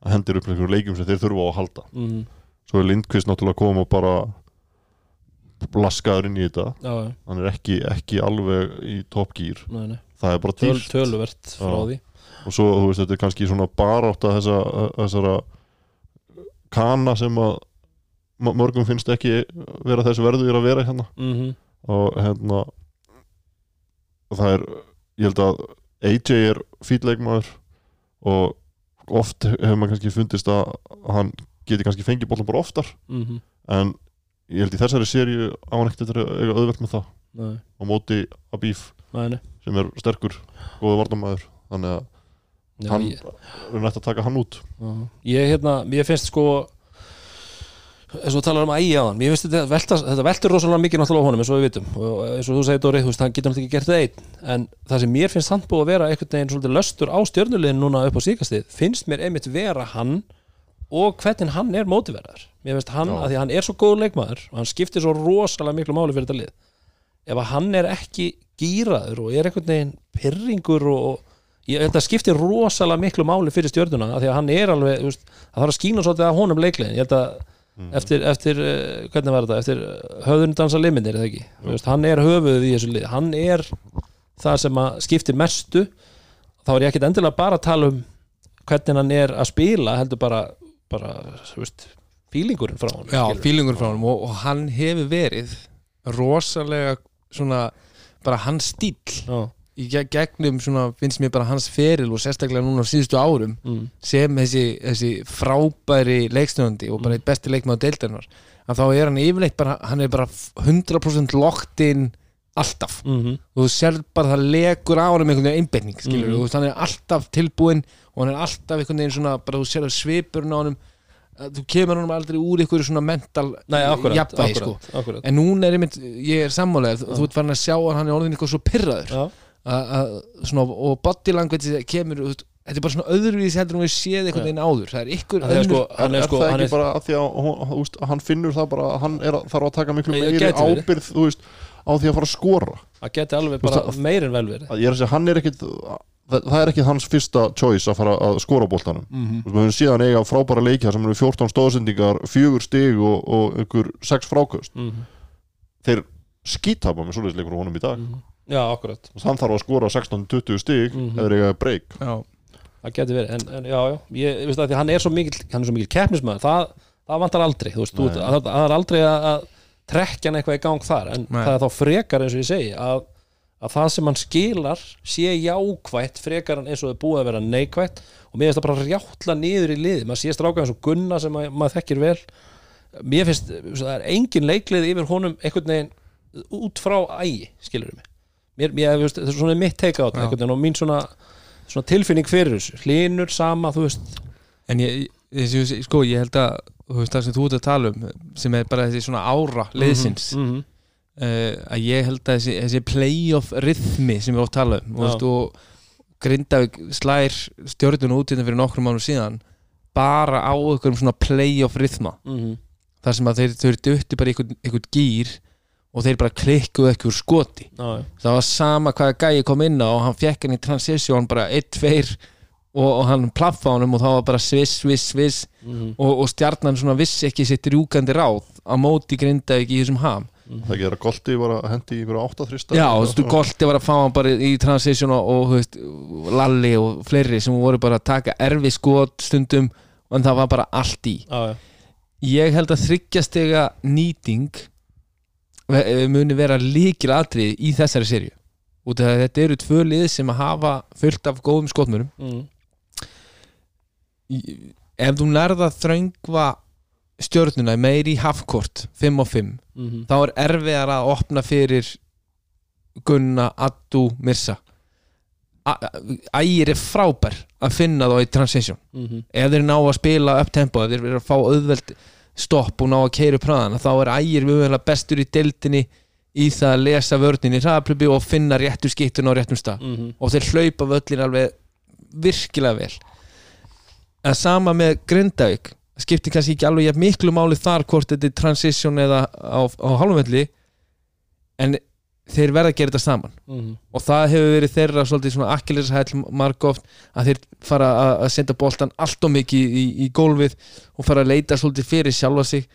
hendir upp einhverjum leikum sem þeir þurfa á að halda. Mhm. svo er Lindqvist náttúrulega að koma og bara blaskaður inn í þetta. Já, hann er ekki, ekki alveg í toppgýr það er bara Töl, dýrt. Töluvert frá því. Og svo þú veist þetta er kannski svona barátta þessa, þessara kana sem að mörgum finnst ekki vera þess verður að vera hérna. Mhm. og hérna það er, ég held að AJ er fýtleikmaður og oft hefur maður kannski fundist að hann geti kannski fengið bollan bara oftar. Mhm. en ég held í þessari seríu á hann ekkert að eiga auðvelt með það. Nei, á móti Abíf nei, nei sem er sterkur, góða varnamæður þannig að Já, hann ég, er nætt að taka hann út. Já. ég, hérna, ég finnst sko eins og talar um ægi á hann mér finnst þetta, velta, þetta veltur rosalega mikið náttúrulega á honum eins og við vitum. Og eins og þú segir Dóri, þú veist, hann getur náttúrulega ekki gert það einn en það sem mér finnst hann búið að vera einhvern veginn svolítið löstur á stjörnulegin núna upp á síkastið finnst mér einmitt vera hann og hvernig hann er mótiverðar. Mér finnst hann, Já. að því hann er svo góð leikmaður og hann skiptir svo rosalega miklu máli fyrir þetta lið ef að hann er ekki gýraður og er einhvern veginn pyrringur og, ég held að skiptir rosalega miklu máli fyrir stjörnuna af því að hann er alveg, veist, það þarf að skína svolítið af honum leiklegin, ég held að eftir, eftir uh, hvernig var þetta, eftir höfðun dansa liminir eða ekki, veist, hann er höfuðið í þessu lið, hann er það sem að skiptir mestu. Þá er ég ekkit endilega bara að tala um hvernig hann er að spila heldur bara, bara þú veist, fílingurinn frá hann Já, fílingur frá honum og, og hann hefur verið rosalega svona bara hans stíl Já, í ge- gegnum svona finnst mér bara hans feril og sérstaklega núna á síðustu árum mm, sem þessi, þessi frábæri leikstöðandi og bara eitt besti leikmaður deildarinnar að þá er hann yfirleitt bara hann er bara 100% locked in alltaf. Mm og þú sér bara það legur á hann með einhvern veginn einbetning mm. og hann er alltaf tilbúinn og hann er alltaf einhvern veginn svona bara þú sér að svipurinn á að þú kemur honum aldrei úr einhverju svona mental akkurat, jafnvægi sko. en núna er einmitt, ég er sammálega þú, ert farin að sjá að hann er orðin eitthvað svo pyrraður Já, að, að, svona, og body language kemur, þetta er bara svona öðruvís heldur en við séð einhvern veginn áður. Það er ykkur er sko, er, er sko það hann ekki er, bara að því að hún, veist, hann finnur það bara að hann er, að- þarf að taka miklu meiri ábyrð veist, á því að fara að skora. Það geti alveg bara meir en vel verið. að ég er að segja, hann er ekkit það, það er ekkit hans fyrsta choice að fara að skora Mhm. Þú veist, við höfum síðan eiga frábæra leiki þar sem eru 14 stóðsendingar, fjögur stig og, og einhver 6 fráköst. Mm -hmm. þeir skítapa með svoleiðis leikur á honum í dag. Já, akkurat, og hann þarf að skora 16-20 stig Mhm. eða eiga breyk það geti verið en, en já, já, ég, ég veist að því hann er svo mikil hann er svo mikil keppnismæður, það, það vantar aldrei þú veist, þú, það, það er aldrei að, að trekkja hann eitthvað í gang þar en Nei. það er þá frekar eins og ég segi að, að það sem hann skilar sé jákvætt frekar en eins og það búið að vera neikvætt. Og mér finnst það bara rjáttla niður í liði maður sé stráka eins og Gunna sem að, maður þekkir vel. Mér finnst, það er engin leiklið yfir honum einhvern veginn út frá ægi, skilur mig. Mér, mér, það er svona mitt teika á þetta og mín svona, svona tilfinning fyrir þessu. Hlínur sama, þú veist. En ég, þessi, sko, ég held að þú veist það sem þú ert að tala um sem er bara þessi svona ára liðsins mm -hmm. Uh, að ég held að þessi, þessi playoff rithmi sem við oft tala um veist, og Grindavík slær stjórnuna út hérna fyrir nokkrum mánu síðan bara á einhverjum svona playoff rithma Mm -hmm. þar sem að þeir, þeir dutti bara í einhvern, einhvern gýr og þeir bara klikkuðu ekki úr skoti. Já, það var sama hvaða gæi kom inn á og hann fekk hann í transition bara 1-2 og, og hann plaffa honum og það var bara sviss, sviss, sviss Mm og, og stjarnan svona vissi ekki sitt rjúkandi ráð á móti Grindavík í þessum ham það ekki er að Golti var að hendi í einhverja 8 þrista Já, þú veist, Golti var að fá hann bara í transition og, og veist, Lalli og fleiri sem voru bara að taka erfi skot stundum en það var bara allt í já, já. Ég held að þryggjastega nýting ve- muni vera líkil atrið í þessari serju út af að þetta eru tvö lið sem að hafa fullt af góðum skotmurum Mm. Ef þú nærða þröngva stjörnuna meir í halfkort 5 og 5 Mm -hmm. þá er erfiðar að opna fyrir Gunna, Addu, Mirsa Ægir er frábær að finna þá í transition Mm -hmm. ef þeir ná að spila upp tempo ef þeir eru að fá auðveld stopp og ná að keira upp hraðana þá er Ægir mjög bestur í deildinni í það að lesa vörnin í hraðaplöpi og finna réttu skiptun á réttum stað Mm -hmm. og þeir hlaupa völlin alveg virkilega vel en sama með Grindavík skiptir kannski ekki alveg miklu máli þar hvort þetta er transition eða á, á hálfumvelli en þeir verða að gera þetta saman Mm -hmm. og það hefur verið þeirra svolítið svona akkiliðshæll margóft að þeir fara að, senda boltan allt og mikið í, í gólfið og fara að leita svolítið fyrir sjálfa sig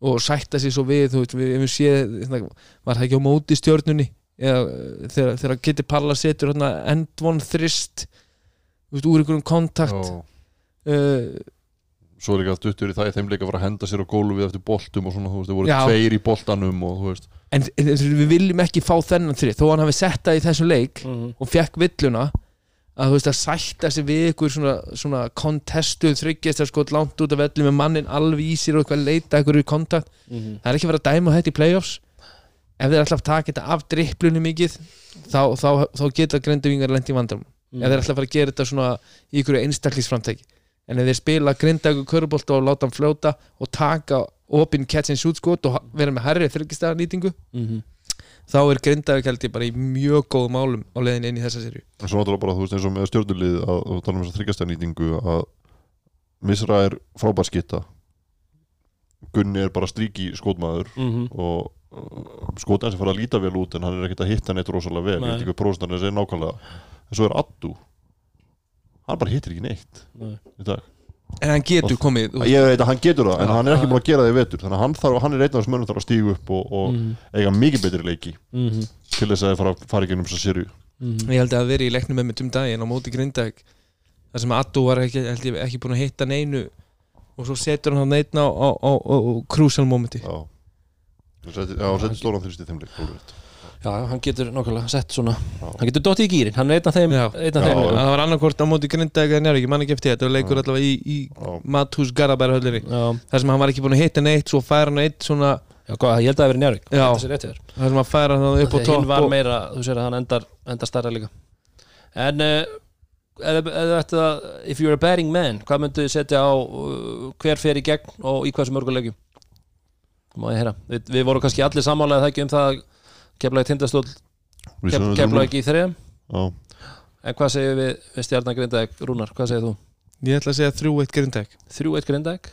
og sætta sig svo við þú veist, við hefum séð, hérna, var það ekki á móti stjörnunni eða eh, þegar, þegar Kitty Palla setur hérna, endvon þrist úr einhverjum kontakt Já. uh, svo er líka að duttur í það í þeim leika að fara að henda sér á gólfið eftir boltum og svona, þú veist, það voru Já. tveir í boltanum og þú veist, en, en við viljum ekki fá þennan þrið þó hann hafi sett það í þessum leik Mhm. og fekk villuna að þú veist að sætta sig við ykkur svona, svona kontestuð þryggjast sko langt út af velli með mannin alveg í sér og eitthvað leita ykkur í kontakt Mhm. það er ekki verið að dæma þetta í playoffs ef þeir ætla að taka þetta af dripplunni mikið þá, þá, þá geta grindavingar lent í vandram Mhm. ef þeir ætla að fara að gera þetta svona í ykkur einstaklisframtæki en ef þeir spila grinda ykkur körubolta og láta hann fljóta og taka opin catch and shoot skot og vera með herri þryggjastæða nýtingu Mhm. þá er grindavík held ég bara í mjög góð málum á leiðin inn í þessa serju en svo náttúrulega bara, þú veist, eins og með stjórnulið að, að tala um þess að þryggjastæðnýtingu að Misra er frábær skitta Gunni er bara stríki skotmaður Mhm. og uh, skotan sem fara að líta vel út en hann er ekkert að hitta neitt rosalega vel, Nei. ég veit ekki hvað prósentan er nákvæmlega en svo er Addu hann bara hittir ekki neitt Nei. í dag. En hann getur komið þú veist, ég veit að hann getur það, en hann er ekki búin að gera það í vetur þannig að hann, þarf, hann er einn af þessum mönnum þarf að stígu upp og, og Mhm. eiga mikið betri leiki Mhm. til þess að þeir fara, fara í gegnum þessa sériu Mhm. ég held að það veri í leiknum með mitt um daginn á móti grindavík þar sem Addu var ekki, held ég, ekki búin að hitta neinu og svo setur hann hann einn á, á, á, á, á crucial momenti já. Hann setti- já, hann setti Já, hann getur nokkulega sett svona Já. Hann getur dottið í gýrin, hann er einn af þeim, einn af þeim já. það var annarkvort á móti grindavík eða njárvík, ég man ekki eftir þetta og leikur Já. allavega í, í Já. Mathús Garabæra höllinni þar sem hann var ekki búin að hitta neitt svo fær hann eitt svona já, hvað, ég held að það veri njárvík Já. Það sé rétt hjá þér þar sem hann fær hann upp á topp hinn var meira, þú sér að hann endar, endar starra líka En uh, eða eða þetta if you're a betting man, hvað myndu þið setja á uh, hver fer í gegn og í hversu mörgu leikjum Má ég heyra Við, við vorum kannski allir sammálaðið það ekki um það keflaði tindastól, núna. ekki í þriðum Já. En hvað segir við, við stjarnar Grindavík, Rúnar, hvað segir þú? ég ætla að segja þrjú eitt grindavík. Þrjú eitt Grindavík?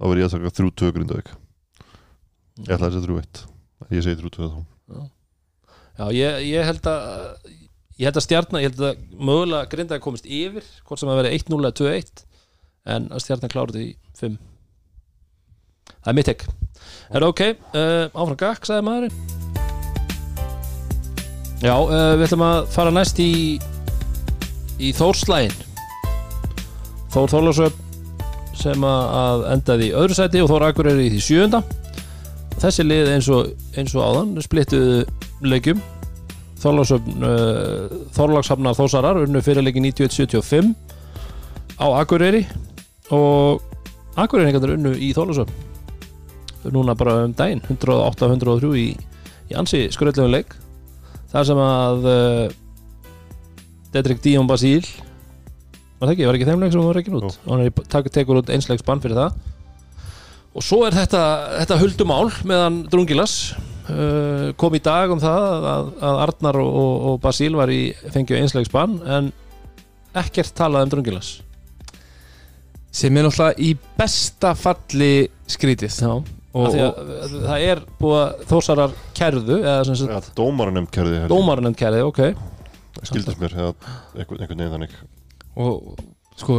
þá verð ég að taka þrjú tvö grindavík. Ég ætla að segja þrjú eitt. Ég segi þrjú tvö þá. Já, ég, ég held að ég held að stjarnan, ég held að mögulega grindaði komist yfir, hvort sem að vera 1-0 eða 2-1 en að stjarnan kláruði í 5 Það er mitt ekk Er ok, uh, áfram gakk, sagði maðurinn Já, uh, við ætlum að fara næst í í Þórslægin Þór Þórlarsöp sem að að endaði í öðru sæti og Þór Akureyri í því sjöunda. Þessi lið eins og, eins og áðan splittuðu leikjum. Þorláksöfn uh, Þorlákshafnar Þósarar unnu fyrirleiki 91-75 á Akureyri og Akureyringarnir unnu í Þorláksöfn núna bara um daginn 108-103 í, í ansi skröldlegum leik þar sem að uh, Dedrick Díon Basíl var það ekki, var ekki þeim leik sem hún var ekki út? Jú. og hann er, tekur út einsleiks bann fyrir það. Og svo er þetta, þetta huldumál meðan Drungilas uh, kom í dag um það að, að Arnar og, og, og Basíl var í fengju einsleiks bann en ekkert talað um Drungilas. Sem er náttúrulega í besta falli skrítið. Já, og, að, það er búið að þósarar kærðu eða sem sagt ja, dómarinn nefnd kærði dómarinn kærði, ok. Skildist mér eða einhvern, veginn þannig. Og sko,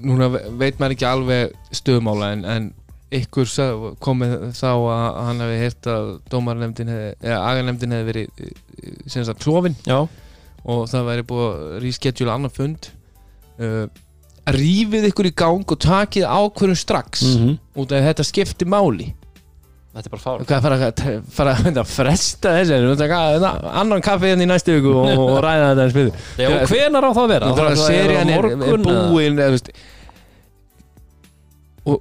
núna veit maður ekki alveg stöðumála en, en ykkur komið þá að hann hefði heyrt að dómarnefndin hefði, eða aganemndin hefði verið eh, sem sagt klófin Já, og það væri búið að reskedjula annan fund. Uh, rífið ykkur í gang og takið ákvörðum strax Mhm. út af að þetta skipti máli þetta er bara fár hvað fara, fara að fresta þessu taka annan kaffi hérna í næstu viku og, og ræða þetta eins við og hvenar á það að vera? það er að serían er, er morgun eða? búin eða, þú veist. og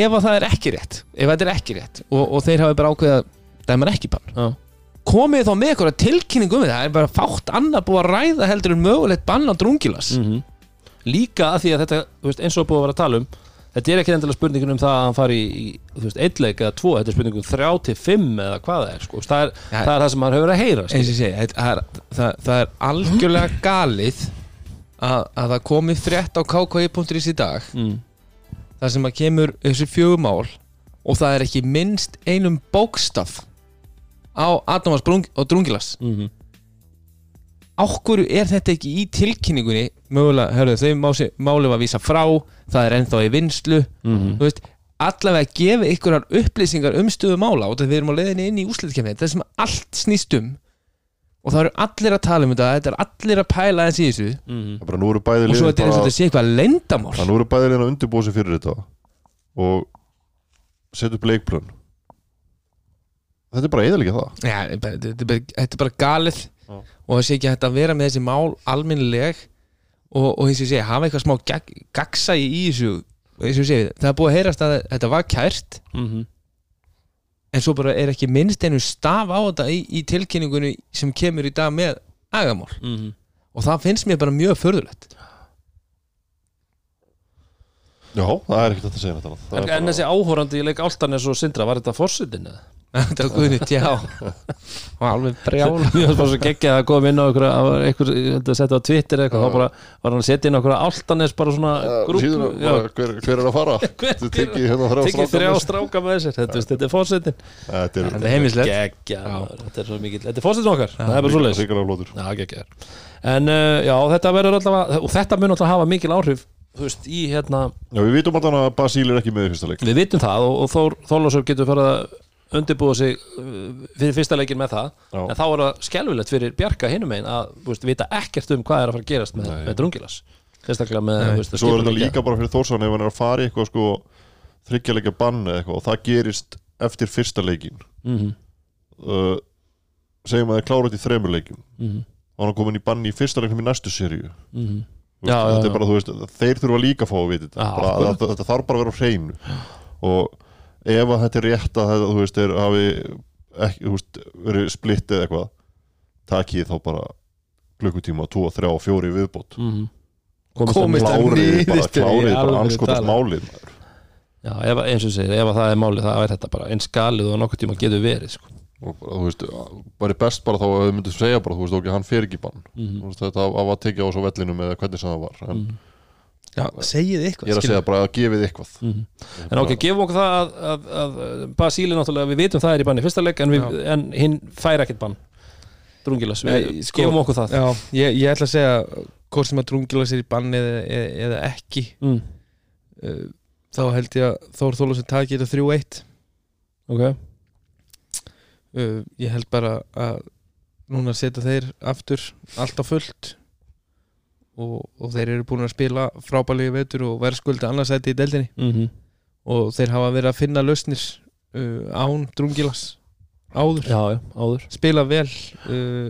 ef að það er ekki rétt ef þetta er ekki rétt og, og þeir hafi bara ákveðið að dæma ekki bann Já. komið þá með eitthvað tilkynning um þetta það er bara fátt annað búið að ræða heldur en mögulegt bann á drungilas Mhm. Líka að því að þetta, veist, eins og búið að vera að tala um Þetta er ekki endilega spurningin um það að hann fari í, í þú veist, eittleik eða tvo Þetta er spurningin um þrjá til fimm eða hvað það er sko. það, er, Ja. það er það sem maður hefur að heyra segi, þetta- það, er- það, það er algjörlega galið að, að það komið frétt á kki.is í dag mm. þar sem að kemur þessi fjögumál og það er ekki minnst einum bókstaf á Adamas og Drungilas Mm Ákvöru er þetta ekki í tilkynningunni? Mögulega, hörðu, þau mási, máli var að vísa frá það er ennþá í vinslu Mhm. þú veist, allavega gefi ykkurar upplýsingar um stöðu mála og við erum á leiðinni inn í úslitkefni þetta er sem allt snýst um. Og það eru allir að tala um þetta þetta er allir að pæla þess í þessu. Það er bara nú eru bæði og svo þetta er eins og þetta sé eitthvað leyndamál Það nú eru bæði liðin að undirbúa sig fyrir þetta. Og setja upp leikplön. Þetta er bara eðalega það. Já, þetta er bara- þetta er bara- þetta galið. Og það sé ekki hægt að vera með þessi mál alminnileg og, og eins og ég segi, hafa eitthvað smá gag, gagsæi í þessu eins og ég segi, það er búið að heyrast að þetta var kært Mhm. en svo bara er ekki minnst einu staf á þetta í, í tilkynningunni sem kemur í dag með agamál Mhm. og það finnst mér bara mjög förðulegt Já, það er ekkert að segja þetta En, er en bara- þessi áhórandi í leik Áltanes og Sindra, var þetta fórsetin eða? Þetta var guðnýtt, já og alveg brjál Mér var bara svo geggjað að koma inn á einhver, einhver ég held að setja á Twitter eitthvað, þá bara var hann að setja inn okkur Áltanes bara svona grúp hver, hver er að fara? Þetta tekið hérna þrjá stráka með sér. þetta, þetta er fórsetin Þetta er heimislegt geggjað, maður, þetta er svo mikið þetta er fórsetin okkar, það er bara svo leys Ríkala flótur Já, geggjað. En uh, já, þetta verður allavega og þetta mun alltaf hafa mikil áhrif þú veist, í hérna, Já, við vitum alltaf að Basíl er ekki með í fyrsta leik. Við vitum það og, Þórlásur getur farið að undirbúa sig uh, fyrir fyrsta leikin með það. Já. en þá er það skelfilegt fyrir Bjarka hinum einn að þú veist, vita ekkert um hvað er að fara að gerast með, með drungilas. Sérstaklega með veist, Svo er þetta líka bara fyrir Þórsson ef hann er að fara í eitthvað sko þryggjarleika bann eða eitthvað og það gerist eftir fyrsta leikin Mhm, uh, segjum að það er klára þetta í þremur leikin mhm, og hann er komin í bann í fyrsta leiknum í næstu mhm. Veist, Já, já, þetta já. er bara, þú veist, þeir þurfa líka að fá að vita þetta, þetta þarf bara að vera á hreinu. Og ef að þetta er rétt að þetta, þú veist, þeir hafi ekki, þú veist, verið splitt eða eitthvað takið þá bara klukkutíma, 2, 3, 4 viðbót Mhm. Komist að klárið bara, klárið bara anskotast málið Já, ef, eins og segir, ef að það er málið það er þetta bara eins galið og nokkuð tíma getur verið sko. og þú veist, bara best bara þá að þau myndu segja bara, þú veist, ok, hann fer ekki bann þú veist, þetta af að tekja á svo vellinum eða hvernig sem það var en Mhm. Já, segið eitthvað ég er að segja bara að gefið eitthvað. Mhm. En ok, gefum okkur það að, að, að Basíli náttúrulega, við vitum það er í banni í fyrsta leik en, við, en hinn fær ekkert bann. Drungilas, við Nei, sko- gefum okkur það. Já, ég, ég ætla að segja hvort sem að drungila sér í banni eða, eða, eða ekki mm. uh, þá held ég að Þór Þólusson taki þetta 3-1 ok, uh, ég held bara að núna setja þeir aftur allt á fullt og, og þeir eru búin að spila frábælegi vetur og verðskulda annarsæti í deildinni. Mm og þeir hafa verið að finna lausnir uh, án drungilas áður, já, já, áður. Spila vel uh,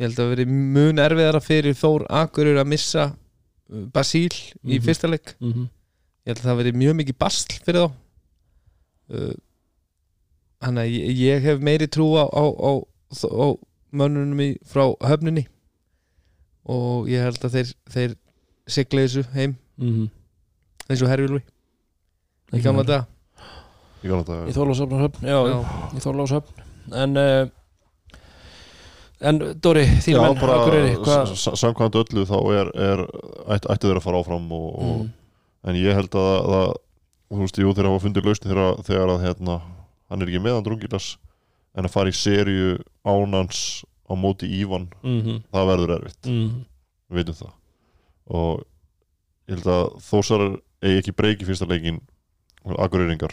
ég held að veri mun erfiðara fyrir Þór Akurur að missa uh, Basíl í Mhm. fyrsta leik. Mm ég held að það veri mjög mikið basl fyrir þá. Uh, þannig að ég, ég hef meiri trú á, á, á, á mönnunum í, frá höfninni og ég held að þeir, þeir sigla þessu heim. -hmm. eins og Herjulvi í gamla dag í Já. í Þorlásöfn en uh, en Dóri, þín menn, samkvæmt öllu þá er, er ætt, ættu þeir að fara áfram og, og, Mhm. en ég held að, að þú veist, jú, þeir hafa fundið lausni þegar, þegar að hérna, hann er ekki meðan drungilas en að fara í serju ánans á móti Ívan mm það verður erfitt, -hmm. við veitum það. Og ég held að þósar eigi ekki breyki fyrsta leikin Akureyringar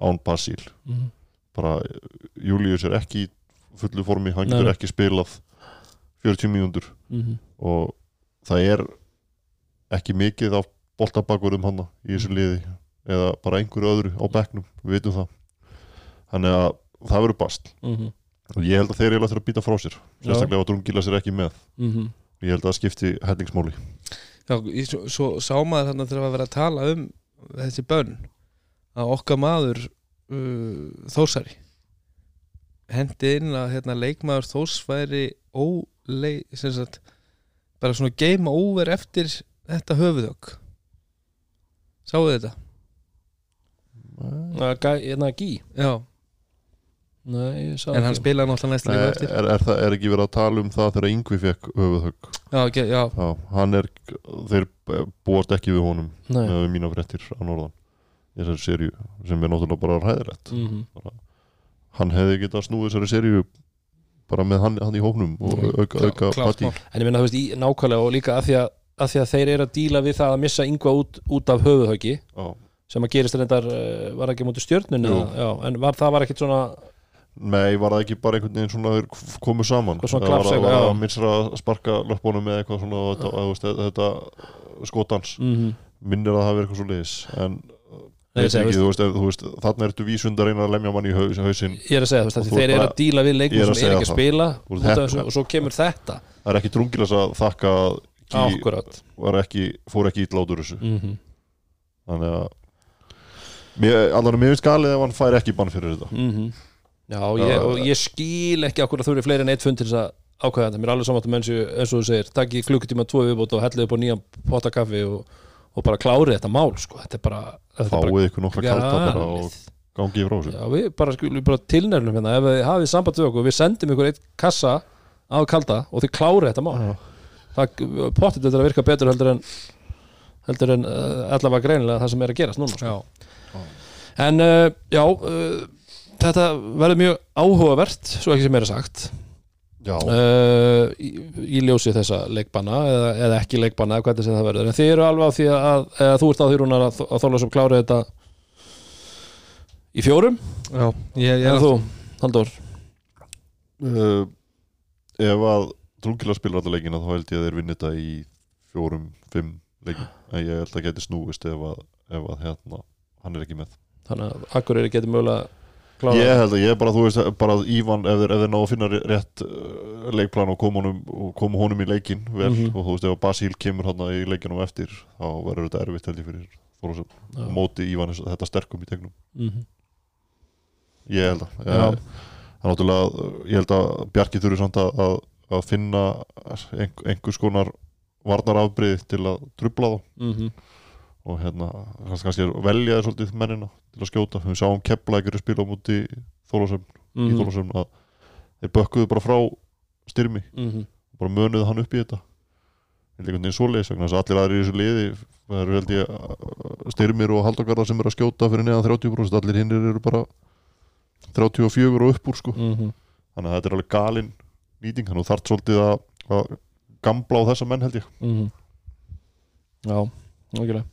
án Basíl Mhm. bara Július er ekki fullu formi, hann getur ekki spilað 40 mínútur. Mhm. og það er ekki mikið af boltabakverðum hann í þessu liði eða bara einhverju öðru á bekknum, við veitum það. Þannig að það verður bast. Mhm. Og ég held að þeir eru að býta frá sér. Sérstaklega ef Drungilas er ekki með. Mhm. ég held að það skipti hellingsmáli. Já, ég, svo, svo sá maður þarna þegar að vera að tala um þessi bönn að okkar maður uh, Þórsari hendi inn að hérna, leikmaður Þórs væri ólei, sem sagt bara svona game over eftir þetta höfuðök Sáðu þetta? Gæ- hérna Gí Já, Nei, ég sá en hann spilaði náttúrulega næst líka er, eftir. er, það, er ekki verið að tala um það þegar Yngvi fekk höfuðhögg? Já, ok, já, Já, hann er, þeir búast ekki við honum Nei. með mína fréttir á norðan í þessari serju sem er náttúrulega bara ræðilegt Mhm. hann hefði getað snúið þessari serju bara með hann, hann í hóknum og auka, Klá- auka klárt patti. En ég minna, þú veist, í, nákvæmlega og líka að því að, að því að þeir eru að díla við það að missa yngva út, út af höfuðhauki Já. sem að gerist reyndar, uh, var ekki mútið já, en var, það var ekkit svona Nei, var það ekki bara einhvern veginn svona þeir komu saman? Svona Eða var, klaps, var já. það minnsra að sparka löpunum með eitthvað svona þetta, að, þetta skotans mm minnir að það hafi verið eitthvað svo liðis en Nei, segi, ekki, veist, þú veist, þarna ertu vísund að reyna að lemja mann í haus, hausinn. Ég er að segja, þú veist, þú þeir eru að díla við er að sem er segja ekki að spila og svo kemur þetta. Það er ekki drungilas að þakka var fór ekki úr þessu. -hmm. þannig að allar mér finnst galið ef hann fær ekki bann fyrir þetta. Mhm. Já, ég, og ég skil ekki okkur að þú eru fleiri en eitt fund til þess að ákveða þetta. Mér er alveg saman eins og eins og þú segir. Takk í klukkutíma tvo viðbót og hellið upp á nýjan potta kaffi og, og bara klárið þetta mál sko. þetta er bara, er fáið ykkur nokkra kalda bara og galið. gangi í þessu. Já, við bara skulum bara tilnærnum hérna. Ef þið hafið samband við okkur, við sendum ykkur eitt kassa á kalda og þið klárið þetta mál. Það pottit þetta að virka betur heldur en heldur en uh, allavega greinilega það sem er að gerast núna sko. en uh, já uh, þetta verður mjög áhugavert svo ekki sem er sagt. Já, uh, í, í ljósi þessa leikbanna eða, eða ekki leikbanna eða hvernig sem það verður. En þið eru alveg á því að, eða þú ert á því rúnar að, að þóla sem klárið þetta í fjórum? Já ég, ég, en þú, Halldór? Uh, ef að drungila spilar alla leikina þá held ég að þeir vinni þetta í fjórum, fimm leikin en ég held að geti snúist ef að, ef að hérna, hann er ekki með. Þannig að Akureyri getur mögulega klárað Ég held að ég bara, þú veist, bara Ívan ef þeir, þeir ná að finna rétt uh, leikplan og koma honum, og koma honum í leikin vel Mhm. og þú veist, ef Basíl kemur hann í leikinum eftir þá verður þetta erfitt held ég fyrir Þorlásson og móti Ívan þetta sterkum í tegnum Mhm. ég held að ég, það er náttúrulega, ég held að Bjarki þurfi samt að, að, að finna einhver, einhvers konar varnarafbrið til að trubla þá Mhm. Og hérna, kannski, velja þér svolítið mennina til að skjóta, við sáum ekki spila á móti Þorlásson í Mhm. Þorlásson að þeir bökkuðu bara frá styrmi. Mhm. bara mönuðu hann upp í þetta. Veginn svoleiðis vegna þess að allir aðrir í þessu liði það eru held ég styrmir og haldagarðar sem eru að skjóta fyrir neðan 30% allir hinnir eru bara 34 og upp úr sko. Mhm. þannig að þetta er alveg galin nýting. Þannig að þú þarft svolítið að, að gamla á þessa menn held ég. Mm Já, okkurlega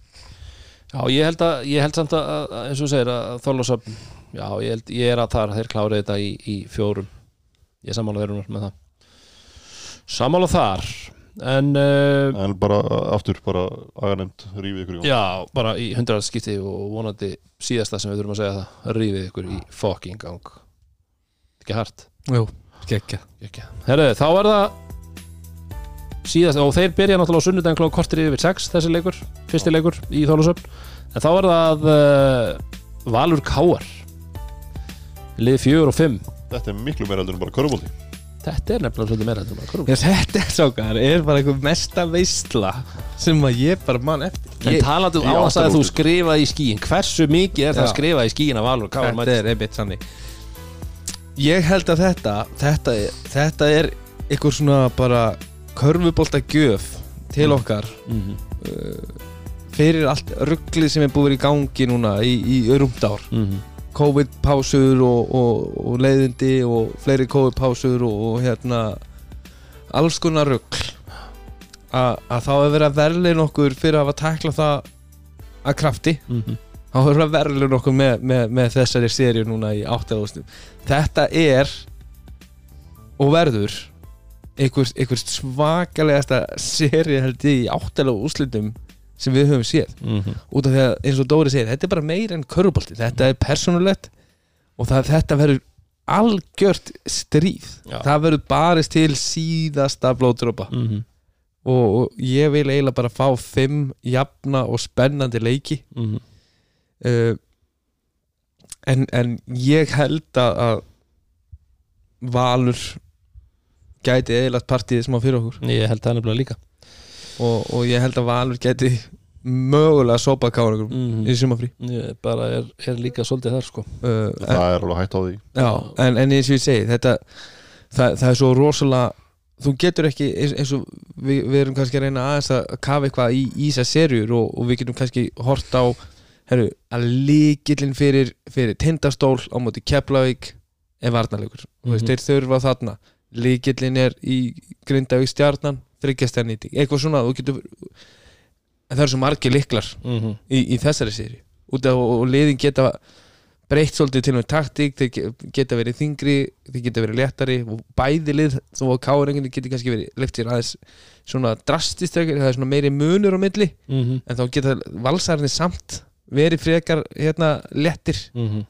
Já, ég held að ég held samt að, að eins og þú segir að Þorlásöfn, já, ég held, ég er að þar þeir klárið þetta í, í fjórum. Ég sammála þeirra með það. Sammála þar en uh, en bara aftur bara aganemt rífið ykkur í já, bara í hundrað skipti og vonandi síðasta sem við þurfum að segja það rífið ykkur í fucking gang. Ekki hart. Jú, gekkja. Ekki. Herðu, þá er það síðast, og þeir byrja náttúrulega á sunnudaginn klokk kortir yfir 6 þessi leikur, fyrsti leikur í Þólusöfn en þá er það uh, Valur Káar lið 4 og 5 þetta er miklu meira heldur en bara körfbólti þetta er nefnilega svolítið meira heldur en bara körfubolti. Já, þetta er sákar, er bara einhver mesta veistla sem að ég bara mann eftir. En Í um áðans að þú áttarúrslit. skrifaði í skíin hversu mikið er það að skrifa í skíin að Valur Káar Þetta er einmitt sannig Ég held að þetta þetta, þetta er einhver svona bara körfubolta gjöf til Mm. okkar mm fyrir allt rugglið sem er búið í gangi núna í, í rúmt ár -hmm. COVID-pásur og, og, og leiðindi og fleiri COVID-pásur og, og hérna alls konar ruggl A- að þá er verið að verðlein okkur fyrir að hafa takla það að krafti Mhm. þá er verið að verðlein okkur með, með, með þessari sériu núna í áttæðustum þetta er og verður einhver, einhver svakalegasta sériu held ég í áttæðlega úrslitum sem við höfum séð Mhm. út af því að eins og Dóri segir þetta er bara meira en körubolti, þetta er persónulegt og það, þetta verður algjört stríð Já. það verður barist til síðasta blóðdrópa Mhm. og, og ég vil eiginlega bara fá fimm jafna og spennandi leiki Mhm. uh, en, en ég held að Valur gæti eiginlega partíið smá fyrir okkur ég held það nefnilega líka og, og ég held að Valur gæti mögulega sopa kára Mhm. í sumafrí ég bara er, er líka svolítið þar sko uh, en, það er alveg hægt á því já, en, en eins og ég segi þetta, það, það er svo rosalega þú getur ekki eins, og við, við erum kannski að reyna aðeins að kafa eitthvað í, í þessar serjur og, og við getum kannski hort á herru, að líkillin fyrir, fyrir tindastól á móti Keflavík er varnarleikur mm. -hmm. þeir þurfa þarna líkillin er í Grindavík stjarnan þryggjastjarnýting, eitthvað svona þú getur, en það eru svo margir liklar Mhm. í, í þessari séri og, og liðin geta breytt svolítið til með taktík þeir ge- geta verið þingri, þeir geta verið léttari og bæði lið, þó að káringinni geti kannski verið leift sér aðeins svona drastist, það er svona meiri munur á milli Mhm. en þá geta valsarni samt verið frekar hérna léttir Mhm.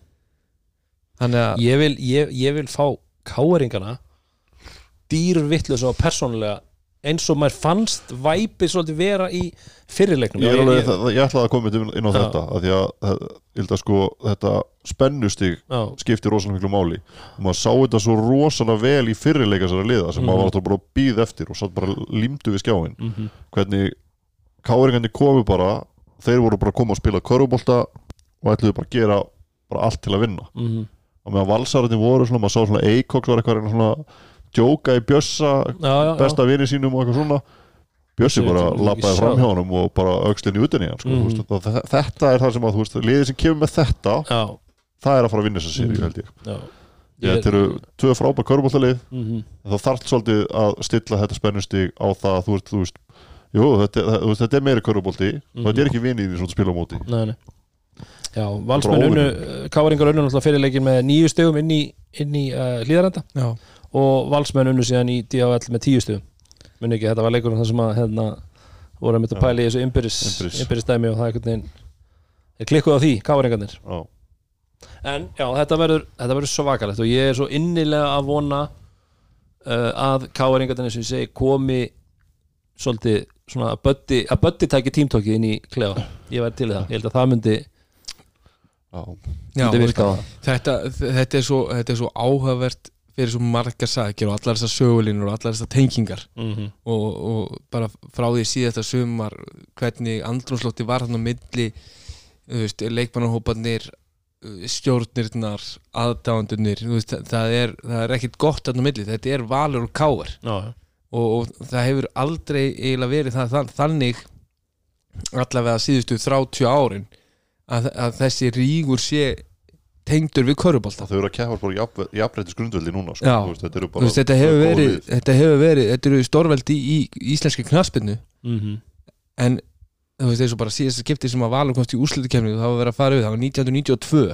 þannig að ég vil, ég, ég vil fá káeringana dýrvittlus og persónulega eins og maður fannst væpið svolítið vera í fyrirleiknum ég, ég, það, ég ætlaði að koma inn á Já. þetta að því að, að, ég held að sko þetta spennustig skipti rosalega miklu máli og maður sá þetta svo rosalega vel í fyrirleika þessara liða sem Mhm. maður var náttúrulega bara að býð eftir og satt bara límdu við skjáin mhm, hvernig káringandi komu bara þeir voru bara að koma að spila körfubolta og ætluðu bara að gera bara allt til að vinna mhm. og meðan valsararnir voru svona, maður sá svona Eikoks var eitthvað að svona að djóka í Bjössa já, já, besta vini sínum og eitthvað svona. Bjössi bara lappaði fram hjá honum og bara aukslinni utan í hann sko, mm. veist, það, þetta er það sem að þú veist, liðið sem kemur með þetta já, það er að fara að vinna þessa séri Mhm. held ég. Þetta eru tvö frábær körbóltalið Mhm. en það þarf svolítið að stilla þetta spennustig á það að þú veist, þú veist jú, þetta, veist, þetta er meiri körbólti og þetta er ekki vinið í svona spila á móti Nei, nei. Já, valsmenn unnu Káringar unnu náttúrulega fyrirleikin með nýju stegum inn í, inn í uh, hlýðarenda já, og valsmenn unnu síðan í DHL með tíu stegum muni ekki, þetta var leikurinn það sem að hérna, voru að mitt að pæla í þessu ymbiris, dæmi og það er einhvern veginn er klikkuð á því, Káringarnir Já. En já, þetta verður, þetta verður svakalegt og ég er svo innilega að vona uh, að Káringarnir sem ég segi komi svolítið svona að Böddi, að Böddi tæki tímtókið inn í klefa ég væri til það, ég held að það myndi Já. það. þetta, þetta, er svo, þetta er svo áhugavert fyrir svo margar sakir og allar þessar sögulínur og allar þessar tengingar. Mm -hmm. og, og bara frá því síðasta sumar hvernig andrúnslótti var hann á milli leikmannahópanir uh, stjórnirnar aðdándunir það, er, það er ekkit gott hann á milli, þetta er valur og já og, og það hefur aldrei eiginlega verið það, þannig allavega síðustu 30 árin að, að þessi rígur sé tengdur við körubólta þau eru að bara jafn, jafnrættis grundveldi núna sko. Veist, þetta eru Þú bara veist, þetta hefur verið þetta hefur verið, þetta eru stórveldi í, í íslenski knaspinu Mhm. en þú veist, og bara síðast skipti sem að Valur komst í úrslutukemni það var verið að fara við, það var 1992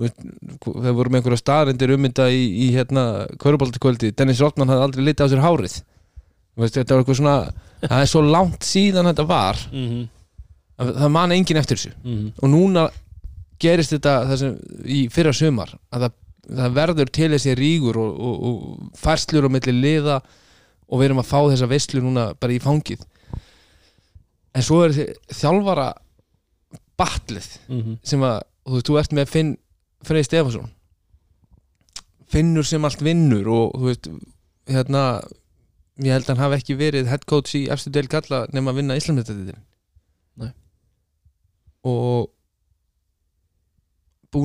Þú veist, það voru með einhverja staðrendir ummynda í, í hérna köruboltakvöldi, Dennis Rottmann hafði aldrei litið á sér hárið. Veist, þetta var eitthvað svona það er svo langt síðan þetta var. Mhm. að það man enginn eftir þessu. Mhm. og núna gerist þetta sem, í fyrra sumar að það, það verður til þessi rígur og, og, og færslur á milli liða og við erum að fá þessa veislu núna bara í fangið. En svo er þjálfara batlið Mhm. sem að, þú veist, þú ert með Finn Frey Stefansson finnur sem allt vinnur og þú veist, hérna ég held að hann hafi ekki verið head coach í efstu del kalla nema að vinna Íslandmyndatitil Nei. og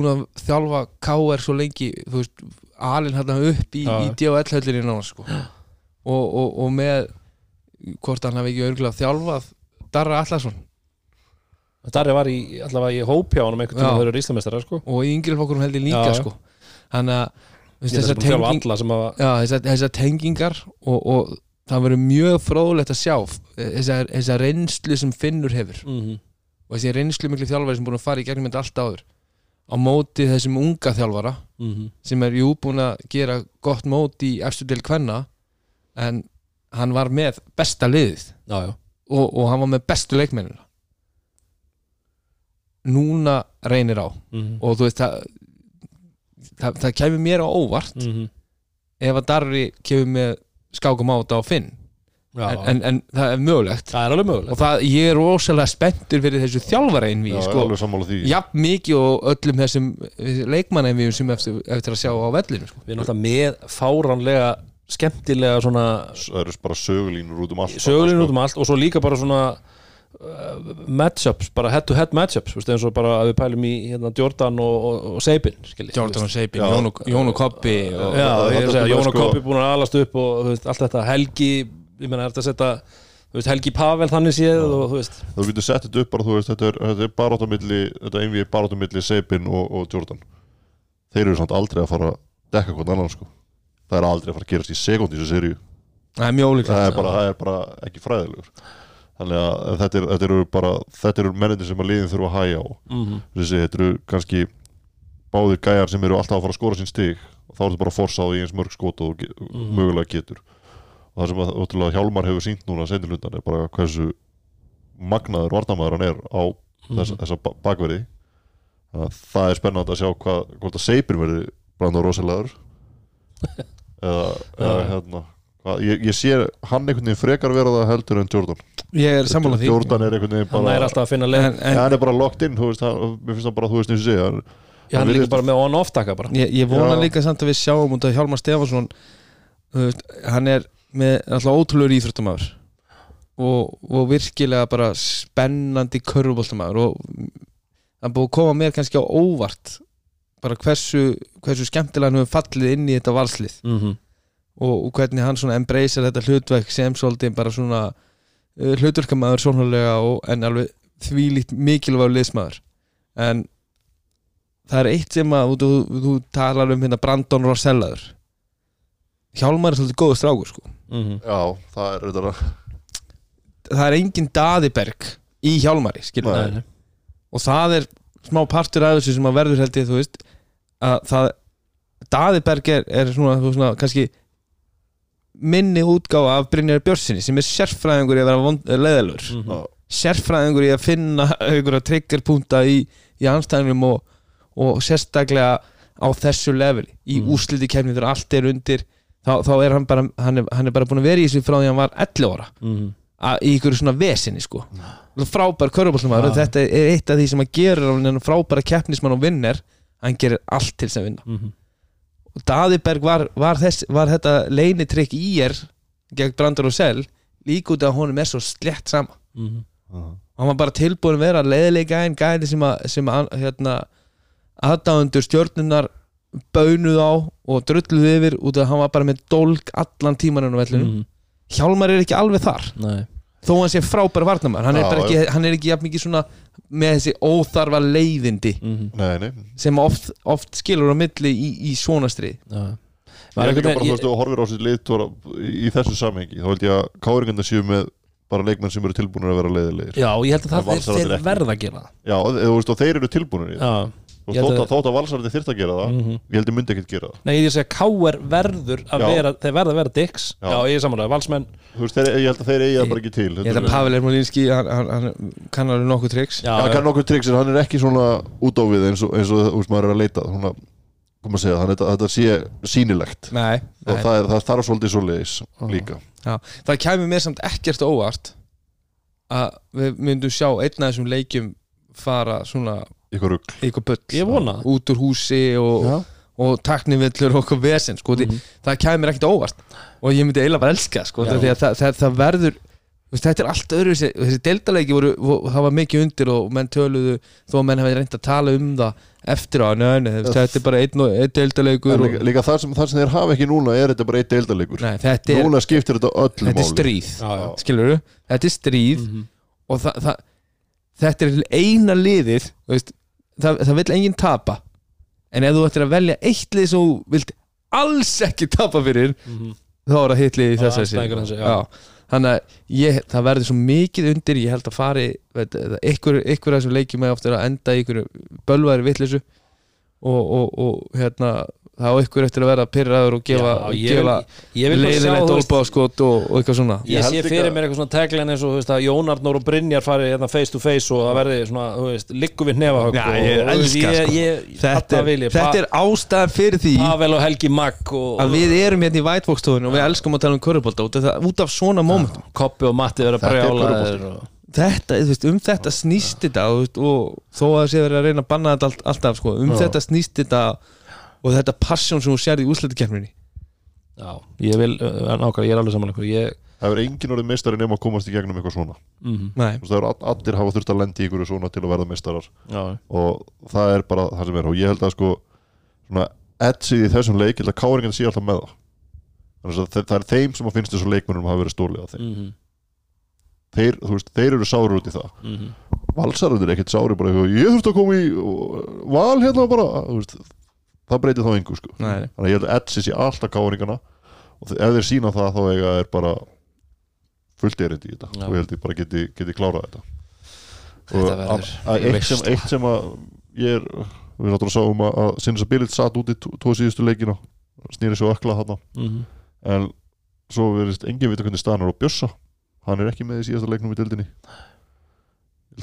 búin að þjálfa K.R. svo lengi þú veist, alin hérna upp í, í D.O.L. höllinni nána sko. og, og, og með hvort hann hafi ekki örgulega þjálfað Darra Allarsson Darri var í, allavega í hópi á hann einhvern tíma þeir eru íslamestrar sko. og í yngri flokkurum held ég líka sko. þannig að þessar tenging... hafa tengingar og, og það verður mjög fróðlegt að sjá þessar, reynslu sem Finnur hefur Mhm. og þessi reynslu miklu þjálfari sem búin að fara í gegnum þetta allt áður á móti þessum unga þjálfara Mhm. sem er jú búin að gera gott móti í efstu del kvenna en hann var með besta liðið Já, já og, og hann var með bestu leikmennina núna reynir á Mhm. og þú veist það það, það kemur mér á óvart Mhm. ef að Darri kemur með skákum á þetta á Finn en, en, það er mögulegt. Það er alveg og mögulegt það, ég er rosalega spenntur fyrir þessu þjálfara einví Já, sko, alveg sammála því. Jafn mikið og öllum þessum leikmanna sem eftir, eftir að sjá á vellinu sko. Við erum alltaf með fáránlega skemmtilega svona það eru bara sögulínur út um allt sögulinn sko. út um allt og svo líka bara svona uh, matchups, bara head to head matchups veist, eins og bara að við pælum í hérna, Jordan og, og, og Seibin Jordan og Seipin, Já. Jón og, og Koppi og, Já, Jón og Koppi búin að alast upp og allt þetta, Helgi ég meina, er þetta að setja veist, Helgi Pavel þannig séð og þú veist þú getur sett þetta upp bara, þú veist, þetta er, þetta er barátumilli þetta einvið er barátumilli Seipin og, og Jordan. Þeir eru samt aldrei að fara að dekka hvern annan sko. Það er aldrei að fara að gerast í sekund í þessu seríu. Það er mjög ólíklegt það er bara, það er bara ekki fræðilegur. Þannig að þetta, er, þetta eru bara þetta eru mennindir sem að liðin þurfa að hæja á. Mm þessi, þetta eru kannski báðir gæjar sem eru alltaf að fara að skora sín stig. Og þá er þetta bara að forsa á því eins mörg skot og ge Mhm. mögulega getur og það sem að, ótrúlega Hjálmar hefur sínt núna seintilundan er bara hversu magnaður varnamæður hann er á þess, Mhm. þessa ba bakverði það er spennandi að sjá hvað, hvort að Seipir verði branda rosalegur eða, eða Já. hérna ég, ég sé hann einhvern veginn frekar vera það heldur en Jordan ég er sammála því Jordan er einhvern veginn hann bara er alltaf að finna leið en, en hann er bara locked in, þú veist, hann, mér finnst hann bara, þú veist, eins og segja hann, Já, hann er líka bara með on-off taka bara ég, ég vona Já. líka samt að við sjáum út að Hjálmar Stefansson þú veist, hann er með alltaf ótrúlegur íþróttamæður og, og virkilega bara spennandi körfuboltamæður og hann búið að koma mér kannski á óvart bara hversu, hversu skemmtilega hann hefur fallið inn í þetta valslið mm -hmm. og, og hvernig hann svona embracear þetta hlutverk sem svolítið bara svona uh, hlutverkamæður svonarlega og en alveg þvílíkt mikilvægur liðsmaður. En það er eitt sem að þú, þú, þú talar um hérna Brandon Rossellaður Hjálmar er svolítið góður strákur sko Mhm. já, það er þetta það er engin daðiberg í Hjálmari skilur nei. og það er smá partur af þessu sem að verður held ég þú veist að það Daðiberg er, er svona, svona kannski minni útgáfa af Brynjar Björnsinni sem er sérfræðingur í að vera vond- leiðalur Mhm. Já. sérfræðingur í að finna einhverja triggerpunta í, í anstæðinum og, og sérstaklega á þessu leveli í mm. úsliti kemni þegar allt er undir þá, þá er hann bara hann er, hann er bara búin að vera í þessu frá því hann var 11 ára Mhm. að, í ykkur svona vesinni sko frábær körfubolsmaður Já. og þetta er eitt af því sem að gera hann frábæra keppnismann og vinner hann gerir allt til sem vinna Mhm. og Daðiberg var, var, þess, var þetta leinitrykk í er gegn Brandur og Sel líka út af að honum er svo slett sama Mhm. hann var bara tilbúin að vera leiðilega einn gæði sem að, sem að hérna, aðdáðundur stjórnunar baunuð á og drulluð yfir út af að hann var bara með dólk allan tímanum á vellinu Mhm. Hjálmar er ekki alveg þar. Nei. þó hann sé frábær varnamæður hann, er Já, bara ekki- hann er ekki jafn mikið svona með þessi óþarfa leiðindi Mhm. nei, nei. sem oft, oft skilur á milli í, í svona strið Já. Ég Var er líka bara, þú veist, þú horfir á sitt liðtóra í þessu samhengi, þá held ég að káringarnir séu með bara leikmenn sem eru tilbúinir að vera leiðilegir. Já, ég held að Það það Valsararnir þeir verða að gera Já, og, og þeir eru tilbúinir í það Já, og þótt að- að, þótt að valsarði þyrft að gera það Mhm. ég held ég myndi ekkert gera það Nei, ég sé að K.R. verður að Já. vera þeir verða að vera dicks Já. Já, ég er samanlega, valsmenn Þú veist, þeir, ég held að þeir eigi það bara ekki til ég held að Pavel Ermolinski hann, hann, hann kann alveg nokkuð triks Já, hann kann nokkuð triks en hann er ekki svona út á við eins og, eins og þú veist, maður er að leita svona, koma að segja, þannig að þetta sé sýnilegt nei, og nei. það, er, það þarf svolítið svo leiðis líka Já, það kæmi mér samt ekkert óvart að við myndum sjá einn af þessum leikjum fara svona ykkur rugg eitthvað bull. Ég vona það. út úr húsi og, Já. og taknivillur og okkur vesen sko, mm það kæmi mér ekkert á óvart. Og ég myndi eiginlega bara elska sko, Já. því að það, það, það verður þú veist, þetta er allt öðru þessi, þessi deildaleiki voru, það var mikið undir og menn töluðu þó að menn hefði reynd að tala um það eftir á, nei, þetta er bara einn, og- einn og, líka, líka það, sem, sem þeir hafa ekki núna er þetta bara eitt deildalegur nei, þetta er, núna skiptir þetta öllu þetta er stríð skilur þetta er stríð Mhm. og það, það, þetta er eina liðið þú veist, það, það vill enginn tapa en ef þú ættir að velja eitt lið sem þú vilt alls ekki tapa fyrir Mhm. þá er það hitt lið í þess hans, já. þannig að ég, það verður svo mikið undir ég held að fari ykkur, af þessum leikjum með ofta að enda í ykkur bölvaðri vitleysu og, og, og hérna þá ykkur eftir að vera pyrraður og gefa, gefa leiðilegt olbáskot og, og eitthvað svona. Ég Ég sé fyrir mér eitthvað svona tagline eins og veist, að Jón Arnór og Brynjar fari hérna face to face og það verði svona, þú veist, liggu við nefahögg sko. ég, þetta, þetta er, vil ég þetta er ástæðan fyrir því Pa- Pavel og Helgi Magg og, að við erum hérna í Whitebox-stofunni og við elskum að tala um körubólta út, út af svona momentum Koppi og Matti er brjálaðir og... þetta, veist, um þetta snýst þetta og, þó að það sé verið að reyna að banna þetta allt, alltaf, sko, um Já. þetta snýst þetta og þetta passion sem þú sérði í úsleitikernminni Já, ég vil, uh, nákvæmlega, ég er alveg saman okkur ég, það er engin orðið meistari nema að komast í gegnum eitthvað svona. Mm Nei, Þú veist, það all- allir hafa þurft að lendi í ykkur svona til að verða meistarar. Já, og það er bara það sem er. Og ég held að sko svona etsið í þessum leik, ég held að káringin sé alltaf með það. Að það, það er þeim sem að finnst þessu leikmennum hafa verið stólið á þeim. Mm þeir, þú veist, þeir eru sári út í það. -hmm. valsarður er ekkert sári bara ég þurfti að koma í og, val hérna bara það breytir þá engu sko. Nei, þannig að ég held að etsið sé alltaf káringana og ef þeir sína það þá eiga er bara fullt erindi í þetta. Já. og ég held ég bara geti, geti klárað þetta. Þetta og verður að, að eitt, sem, veisla. eitt sem að ég er við náttúrulega sáum að, að sinns að Billit satt út í tvo tvo síðustu leikina snýri svo ökla þarna. Mm en svo verðist engin vita hvernig staðan er á Bjössa. Hann er ekki með í síðasta leiknum í dildinni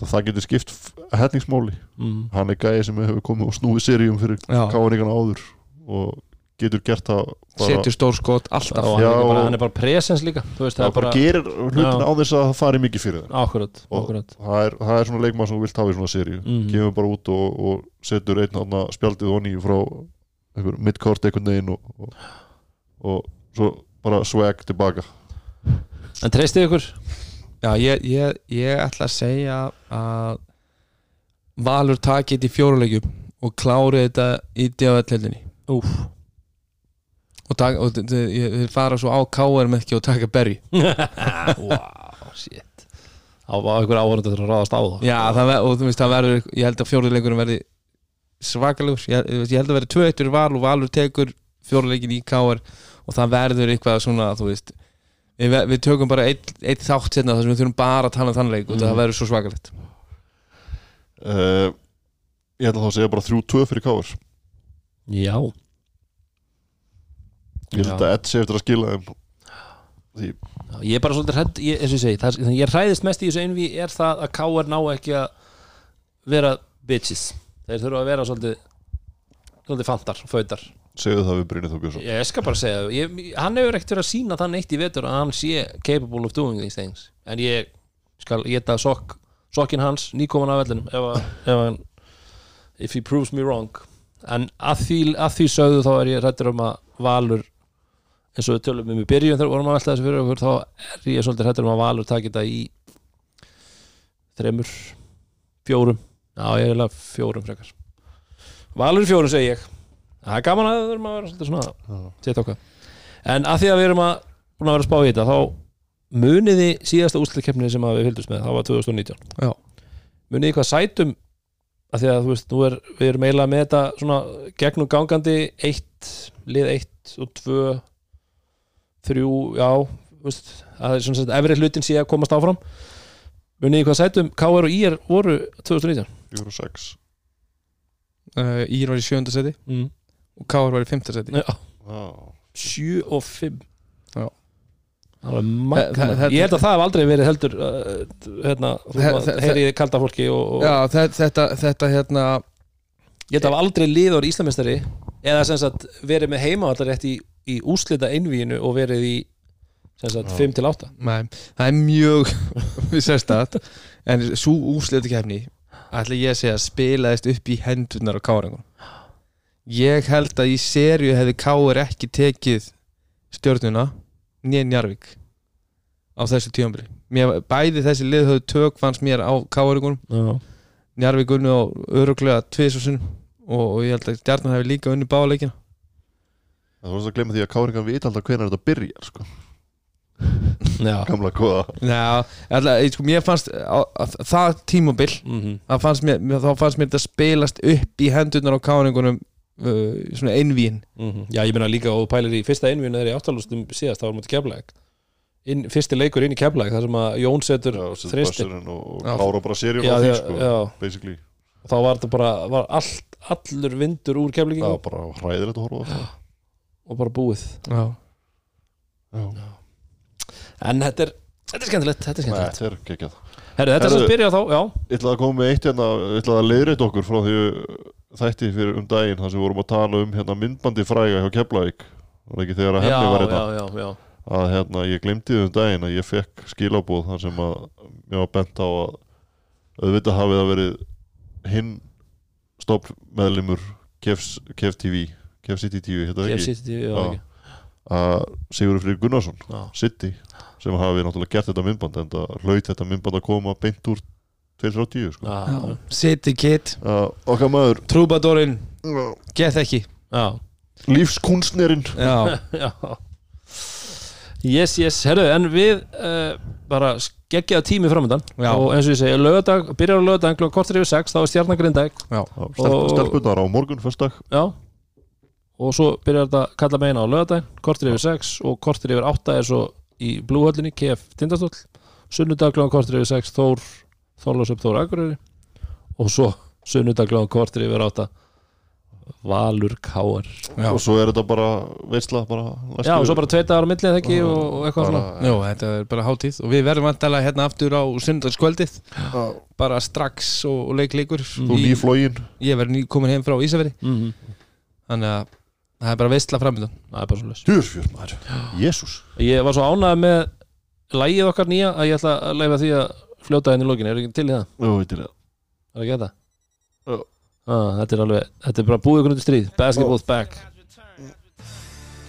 það getur skipt hefningsmáli -hmm. hann er gæði sem hefur komið og snúið seríum fyrir Já. káningan áður og getur gert það setur stór skot alltaf og hann, Já, er bara, hann er bara presens líka veist, er bara gerir hlutin Já. á þess að það fari mikið fyrir það akkurat, akkurat það er, það er svona leikmann sem þú vilt hafa í svona seríu Mhm. kemur bara út og, og setur einn spjaldið onni frá midkort einhvern veginn og, og, og svo bara swag tilbaka en treystið ykkur Já, ég, ég, ég ætla að segja að Valur taki þetta í fjóruleikjum og klári þetta í DFL-heldinni Úf. og, tak, og þeir fara svo á með ekki og taka berri wow, shit. Á, á einhver áhörndu til að ráðast á það. Já, það og þú veist, það verður ég held að fjóruleikurinn verði svakalegur. Ég, ég held að verði tvö eittur Val og Valur tekur fjóruleikin í KR og það verður eitthvað svona, þú veist við, við tökum bara eitt, eitt þátt hérna þar sem við þurfum bara að tala um þann leik og Mhm. það verður svo svakalegt. Uh, ég ætla þá að segja bara 3-2 fyrir káður já, ég held að Ed sé eftir að skila þeim. Því Já, ég er bara svolítið hrædd, ég, eins og ég segi það, ég hræðist mest í þessu einví er það að KR ná ekki að vera bitches. Þeir þurfa að vera svolítið svolítið fantar, fautar segðu það við Brynið Þókjusson ég skal bara segja, ég, hann hefur ekkert verið að sína þann eitt í vetur að hann sé capable of doing these things. En ég skal geta sokk sokkin hans, nýkoman af vellinum ef, ef hann if he proves me wrong. En að því, að því sögðu þá er ég hrættur um að Valur eins og við tölum um í byrjun þegar vorum að velta þessu fyrir okkur þá er ég svolítið hrættur um að Valur taki þetta í þremur fjórum, já ég vil að fjórum frekar. Valur fjórum segi ég það er gaman að það þurfum að vera svolítið svona Já. Sitt okkar En að því að við erum að að vera að spá í þetta þá muniði síðasta úsliðkeppni sem að við fylgdust með, það var 2019 Já. muniði hvað sætum að því að þú veist, nú er, við erum eiginlega með þetta svona gegnum gangandi eitt, lið eitt og tvö þrjú, já þú veist, að það er svona sett efri hlutin sé að komast áfram muniði hvað sætum KR og IR voru 2019 4 og 6 uh, Ír var í sjönda seti mm. Og Káar var í fymta seti Já, Já, 7 og 5 Já. Það Ég held að það hef aldrei verið heldur uh, hérna, heyrið kalda fólki og, og Já, þetta, þetta, þetta hérna ég held að hafa aldrei liður Íslamestari eða sem sagt verið með heimavallar í, í úslita einvíinu og verið í sem sagt Já. 5 til 8 Nei, það er mjög við sérstætt en svo úsleita kefni ætla ég að segja spilaðist upp í hendurnar á káringunum ég held að í serju hefði káir ekki tekið stjórnuna nýja Njarvík á þessu tíðanbili bæði þessi lið höfðu tök fannst mér á káringunum Já, Njarvík unnu á öruglega tvis og sinnum og, ég held að stjarnan hefði líka unni báleikina það var að glemma því að Káringan vita alltaf hvenær þetta byrjar sko. já. Gamla góða Já, ætla, ég, sko, mér fannst á, að, það tímabil Mm það fannst mér, þá fannst mér þetta spilast upp í hendurnar á káningunum uh, svona einvíin já, ég meina líka og pælir í fyrsta einvíinu þegar í áttalustum síðast þá var mútið keflæk inn, fyrsti leikur inn í keflæk þar sem að Jón setur Já, bassurinn og, og Já. klára bara seríun já, á því já, sko, já, basically. Þá var þetta bara var allt, allur vindur úr það keflíkingu var bara hræðilegt að horfa á það. Og bara búið. Já, Já. en þetta er, þetta er skemmtilegt þetta er Nei, skemmtilegt. Þetta er geggjað. Herru, þetta er Herru. sem byrja þá, já. Ég ætlaði að koma með eitt hérna, ég ætlaði að leiðreit okkur frá því þætti fyrir um daginn þar sem við vorum að tala um hérna myndbandi fræga hjá Keflavík. Það ekki þegar að hefni var hérna? já, já. að hérna ég því um daginn að ég fekk skilabúð þar sem að mér var bent á að auðvitað hafið það verið hinn stopp meðlimur Kefs, Kef TV Kef City TV, hérna Kef ekki? City, já, ekki. Að Sigurður Freyr Gunnarsson. City, sem hafi náttúrulega gert þetta myndband en það hlaut þetta myndband að koma beint úr 2.30 sko. Já, já, City Kid, uh, okkar maður. Trúbadorinn. Get ekki. Já, lífskunstnerinn. Yes, yes, herru, en við uh, bara skeggjaða tími framöndan og eins og ég segi, lögadag, byrjar á lögadag kortur yfir sex, þá er Og- stelpunar á morgun fyrstak já. Og svo byrjar þetta að kalla meina á lögadag kortur yfir sex og kortur yfir átta er svo í blúhöllinni, KF Tindastóll. Sunnudag klokkan kortur yfir sex Þór, Þorlásöp Þór Akureyri. Og svo sunnudag klokkan kortur yfir átta Valur Káar já. og svo er þetta bara veistla bara Já, og svo bara tveita ára millið ekki og, og eitthvað svona. Bara, Jó, þetta er bara hátíð og við verðum vantalega hérna aftur á sundagskvöldið Já. bara strax og, og leikleikur þú nýflógin Ég verð ný komin heim frá Ísafjörði mm -hmm. þannig að það er bara veistla framöndan Það er bara svo laus Djúrsfjörn maður, jésús Ég var svo ánægð með lægið okkar nýja að ég ætla að leifa því að fljóta henni í lókinu, er ekki til í það? Jú, veitir það. Er ekki þetta? Já. Ah, þetta er alveg, þetta er bara búið undir stríð. Basketball's back.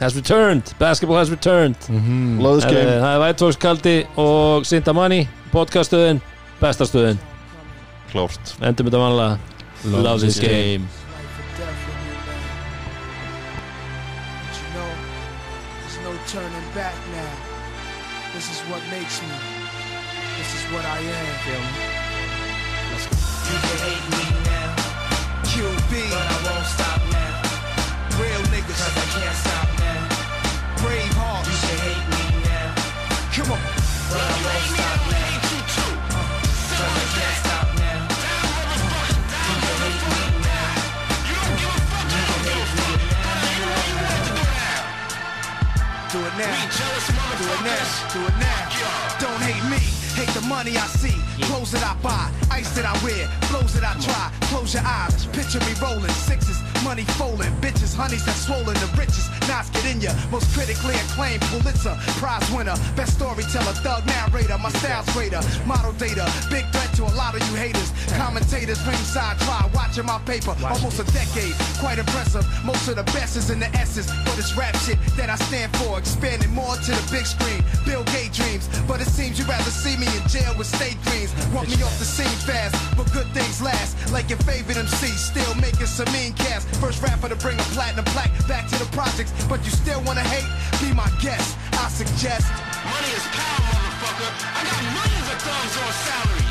Has returned, basketball has returned. Mm Love this Herri, game Það er Vætvoks Kaldi og Sinta Money Podcaststöðin, bestastöðin Klárt. Endum þetta vanlega. Love this game what I am. Feel me? Let's go. You can hate me now, QB, but I won't stop now. real niggas, Cause I can't stop now. brave You hearts. can hate me now, Come on. but I won't stop now. Cause I can't stop now. You can hate me now. You can hate me Do it now. Do it now. Do it now. Hate the money I see. Clothes that I buy. Ice that I wear. Flows that I try. Close your eyes. Picture me rolling. Sixes. Money folding. Bitches. Honeys that swollen. The richest. Knives get in ya. Most critically acclaimed Pulitzer. Prize winner. Best storyteller. Thug narrator. My style's greater. Model data. Big threat to a lot of you haters. Commentators ringside try. Watching my paper. Almost a decade. Quite impressive. Most of the best is in the essence. But it's rap shit that I stand for. Expanding more to the big screen. Bill Gates dreams. But it seems you'd rather see me in jail with state dreams. Want me off the scene fast. But good things last. Like your favorite MC. Still making some mean cast. First rapper to bring a platinum plaque back to the projects. But you still wanna hate? Be my guest. I suggest. Money is power, motherfucker. I got millions of thumbs on salary.